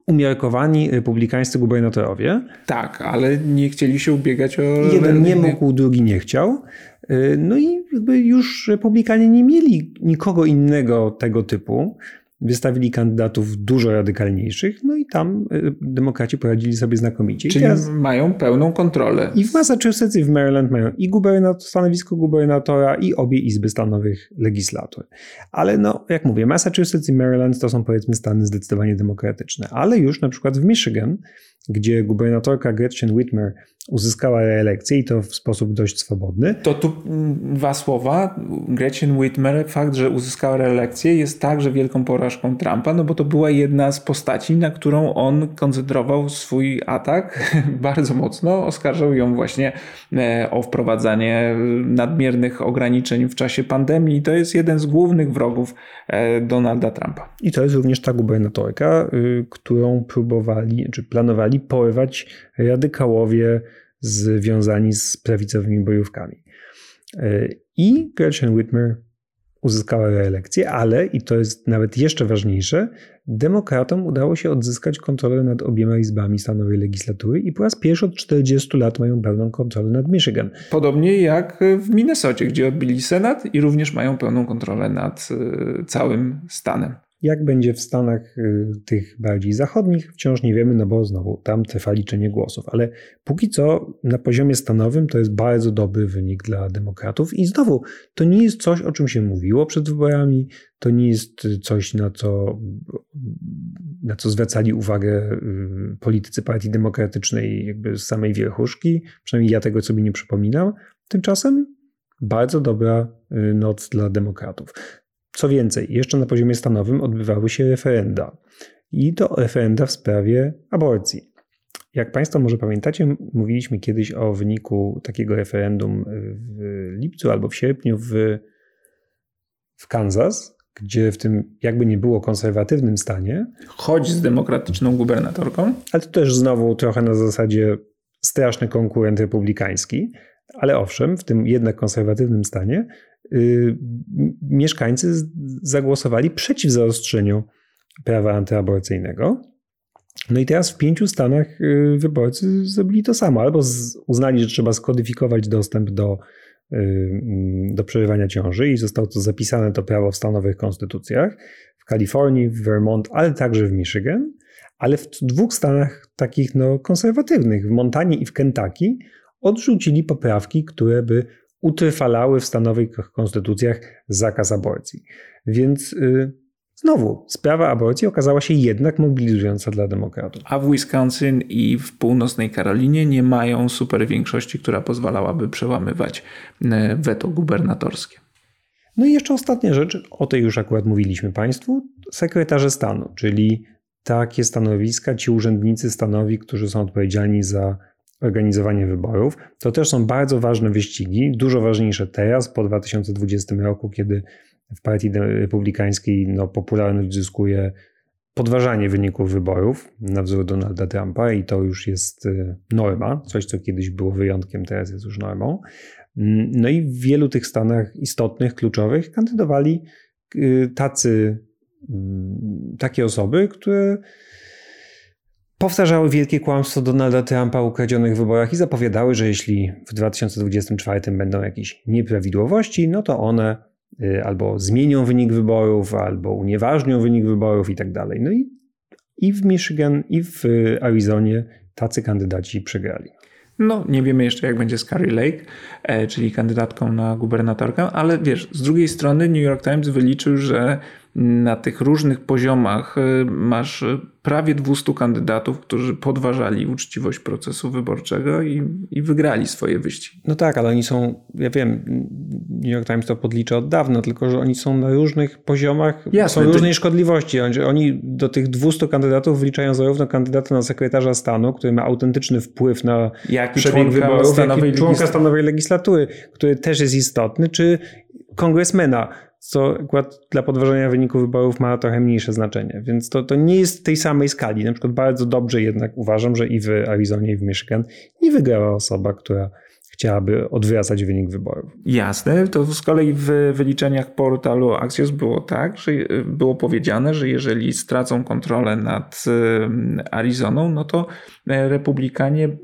umiarkowani republikańscy gubernatorowie. Tak, ale nie chcieli się ubiegać o. Jeden nie mógł, drugi nie chciał. Y, no i jakby już republikanie nie mieli nikogo innego tego typu wystawili kandydatów dużo radykalniejszych, no i tam y, demokraci poradzili sobie znakomicie. Czyli teraz... mają pełną kontrolę. I w Massachusetts i w Maryland mają i gubernator, stanowisko gubernatora i obie izby stanowych legislatur. Ale no, jak mówię, Massachusetts i Maryland to są powiedzmy stany zdecydowanie demokratyczne, ale już na przykład w Michigan gdzie gubernatorka Gretchen Whitmer uzyskała reelekcję i to w sposób dość swobodny. To tu mm, dwa słowa. Gretchen Whitmer, fakt, że uzyskała reelekcję jest także wielką porażką Trumpa, no bo to była jedna z postaci, na którą on koncentrował swój atak bardzo mocno. Oskarżał ją właśnie e, o wprowadzanie nadmiernych ograniczeń w czasie pandemii. To jest jeden z głównych wrogów e, Donalda Trumpa. I to jest również ta gubernatorka, y, którą próbowali, czy planowali zaczynali porywać radykałowie związani z prawicowymi bojówkami. E, I Gretchen Whitmer uzyskała reelekcję, ale, i to jest nawet jeszcze ważniejsze, demokratom udało się odzyskać kontrolę nad obiema izbami stanowej legislatury i po raz pierwszy od 40 lat mają pełną kontrolę nad Michigan. Podobnie jak w Minnesocie, gdzie odbili Senat i również mają pełną kontrolę nad e, całym stanem. Jak będzie w Stanach y, tych bardziej zachodnich, wciąż nie wiemy, no bo znowu tam trwa liczenie głosów. Ale póki co na poziomie stanowym to jest bardzo dobry wynik dla demokratów. I znowu, to nie jest coś, o czym się mówiło przed wyborami, to nie jest coś, na co, na co zwracali uwagę y, politycy Partii Demokratycznej, jakby z samej wierchuszki. Przynajmniej ja tego sobie nie przypominam. Tymczasem bardzo dobra y, noc dla demokratów. Co więcej, jeszcze na poziomie stanowym odbywały się referenda. I to referenda w sprawie aborcji. Jak Państwo może pamiętacie, mówiliśmy kiedyś o wyniku takiego referendum w lipcu albo w sierpniu w, w Kansas, gdzie w tym jakby nie było konserwatywnym stanie. Choć z demokratyczną gubernatorką. Ale to też znowu trochę na zasadzie straszny konkurent republikański. Ale owszem, w tym jednak konserwatywnym stanie Y, mieszkańcy zagłosowali przeciw zaostrzeniu prawa antyaborcyjnego. No i teraz w pięciu stanach y, wyborcy zrobili to samo. Albo uznali, że trzeba skodyfikować dostęp do, y, mm, do przerywania ciąży i zostało to zapisane to prawo w stanowych konstytucjach. W Kalifornii, w Vermont, ale także w Michigan. Ale w dwóch stanach takich no, konserwatywnych, w Montanie i w Kentucky, odrzucili poprawki, które by utrwalały w stanowych konstytucjach zakaz aborcji. Więc yy, znowu, sprawa aborcji okazała się jednak mobilizująca dla demokratów. A w Wisconsin i w północnej Karolinie nie mają super większości, która pozwalałaby przełamywać y, weto gubernatorskie. No i jeszcze ostatnia rzecz, o tej już akurat mówiliśmy Państwu, sekretarze stanu, czyli takie stanowiska, ci urzędnicy stanowi, którzy są odpowiedzialni za organizowanie wyborów. To też są bardzo ważne wyścigi, dużo ważniejsze teraz, po 2020 roku, kiedy w Partii Republikańskiej no, popularność zyskuje podważanie wyników wyborów na wzór Donalda Trumpa i to już jest y, norma, coś co kiedyś było wyjątkiem, teraz jest już normą. Mm, no i w wielu tych stanach istotnych, kluczowych kandydowali y, tacy, mm, takie osoby, które powtarzały wielkie kłamstwo Donalda Trumpa o ukradzionych wyborach i zapowiadały, że jeśli w 2024 będą jakieś nieprawidłowości, no to one y, albo zmienią wynik wyborów, albo unieważnią wynik wyborów i tak dalej. No i, i w Michigan, i w Arizonie tacy kandydaci przegrali. No, nie wiemy jeszcze, jak będzie z Carrie Lake, e, czyli kandydatką na gubernatorkę, ale wiesz, z drugiej strony New York Times wyliczył, że na tych różnych poziomach y, masz prawie 200 kandydatów, którzy podważali uczciwość procesu wyborczego i, i wygrali swoje wyścigi. No tak, ale oni są, ja wiem, New York Times to podlicza od dawna, tylko że oni są na różnych poziomach, Jasne, są różnej ty... szkodliwości. Oni do tych 200 kandydatów wliczają zarówno kandydata na sekretarza stanu, który ma autentyczny wpływ na jak przebieg wyborów, jak i członka stanowej legislatury, który też jest istotny, czy kongresmena co akurat dla podważenia wyników wyborów ma trochę mniejsze znaczenie. Więc to, to nie jest tej samej skali. Na przykład bardzo dobrze jednak uważam, że i w Arizonie, i w Michigan nie wygrała osoba, która chciałaby odwracać wynik wyborów. Jasne, to z kolei w wyliczeniach portalu Axios było tak, że było powiedziane, że jeżeli stracą kontrolę nad Arizoną, no to republikanie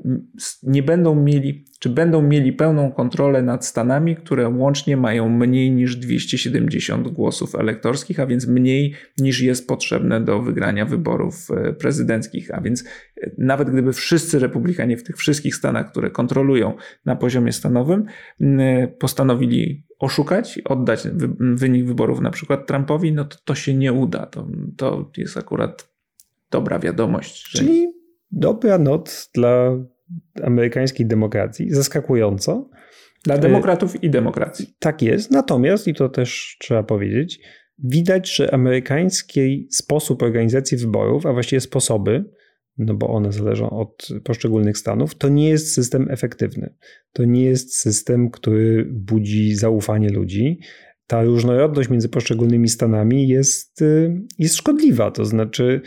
nie będą mieli czy będą mieli pełną kontrolę nad stanami, które łącznie mają mniej niż 270 głosów elektorskich, a więc mniej niż jest potrzebne do wygrania wyborów e, prezydenckich. A więc e, nawet gdyby wszyscy republikanie w tych wszystkich stanach, które kontrolują na poziomie stanowym, e, postanowili oszukać, oddać wynik wyborów na przykład Trumpowi, no to to się nie uda. To, to jest akurat dobra wiadomość. Czyli dobra noc dla amerykańskiej demokracji, zaskakująco. Dla demokratów i demokracji. Tak jest. Natomiast, i to też trzeba powiedzieć, widać, że amerykański sposób organizacji wyborów, a właściwie sposoby, no bo one zależą od poszczególnych stanów, to nie jest system efektywny. To nie jest system, który budzi zaufanie ludzi ta różnorodność między poszczególnymi stanami jest, y, jest szkodliwa. To znaczy,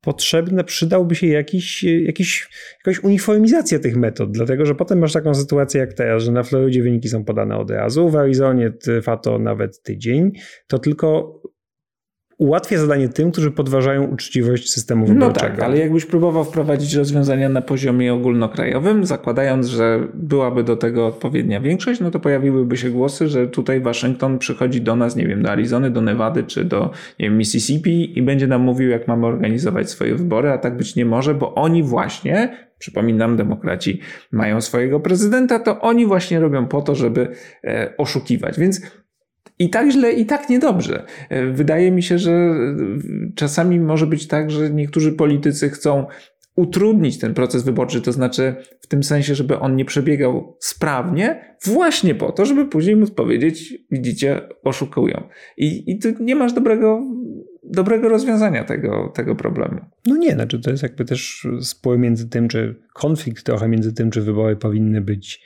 potrzebne, przydałby się jakiś, jakiś, jakaś uniformizacja tych metod, dlatego że potem masz taką sytuację jak teraz, że na Florydzie wyniki są podane od razu, w Arizonie trwa to nawet tydzień. To tylko ułatwia zadanie tym, którzy podważają uczciwość systemu wyborczego. No tak, ale jakbyś próbował wprowadzić rozwiązania na poziomie ogólnokrajowym, zakładając, że byłaby do tego odpowiednia większość, no to pojawiłyby się głosy, że tutaj Waszyngton przychodzi do nas, nie wiem, do Arizony, do Nevady czy do nie wiem, Mississippi i będzie nam mówił, jak mamy organizować swoje wybory, a tak być nie może, bo oni właśnie przypominam, demokraci mają swojego prezydenta, to oni właśnie robią po to, żeby e, oszukiwać. Więc i tak źle, i tak niedobrze. E, wydaje mi się, że e, czasami może być tak, że niektórzy politycy chcą utrudnić ten proces wyborczy, to znaczy w tym sensie, żeby on nie przebiegał sprawnie, właśnie po to, żeby później móc powiedzieć, widzicie, oszukują. I, i nie masz dobrego, dobrego rozwiązania tego, tego problemu. No nie, znaczy to jest jakby też spór między tym, czy konflikt trochę między tym, czy wybory powinny być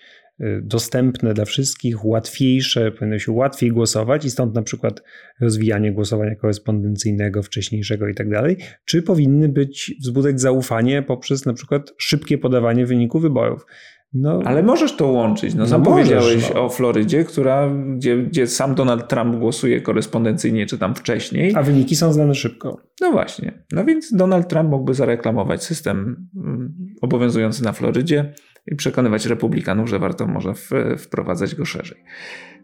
dostępne dla wszystkich, łatwiejsze, powinno się łatwiej głosować i stąd na przykład rozwijanie głosowania korespondencyjnego, wcześniejszego i tak dalej, czy powinny być wzbudzać zaufanie poprzez na przykład szybkie podawanie wyniku wyborów. No, Ale możesz to łączyć. No, sam no powiedziałeś no. o Florydzie, która, gdzie, gdzie sam Donald Trump głosuje korespondencyjnie, czy tam wcześniej. A wyniki są znane szybko. No właśnie. No więc Donald Trump mógłby zareklamować system mm, obowiązujący na Florydzie i przekonywać republikanów, że warto może w, wprowadzać go szerzej.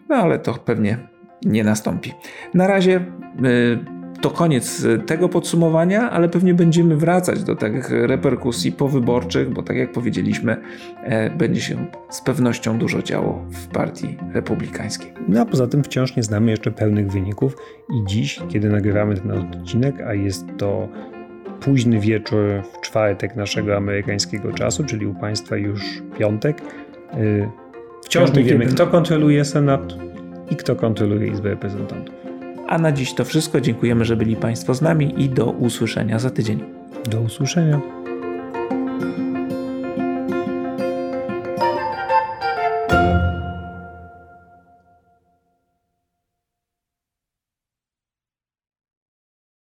No ale to pewnie nie nastąpi. Na razie y, to koniec tego podsumowania, ale pewnie będziemy wracać do tych reperkusji powyborczych, bo tak jak powiedzieliśmy, e, będzie się z pewnością dużo działo w partii republikańskiej. No a poza tym wciąż nie znamy jeszcze pełnych wyników i dziś, kiedy nagrywamy ten odcinek, a jest to późny wieczór w czwartek naszego amerykańskiego czasu, czyli u Państwa już piątek. Y, wciąż nie wiemy, kto kontroluje Senat i kto kontroluje Izbę Reprezentantów. A na dziś to wszystko. Dziękujemy, że byli Państwo z nami i do usłyszenia za tydzień. Do usłyszenia.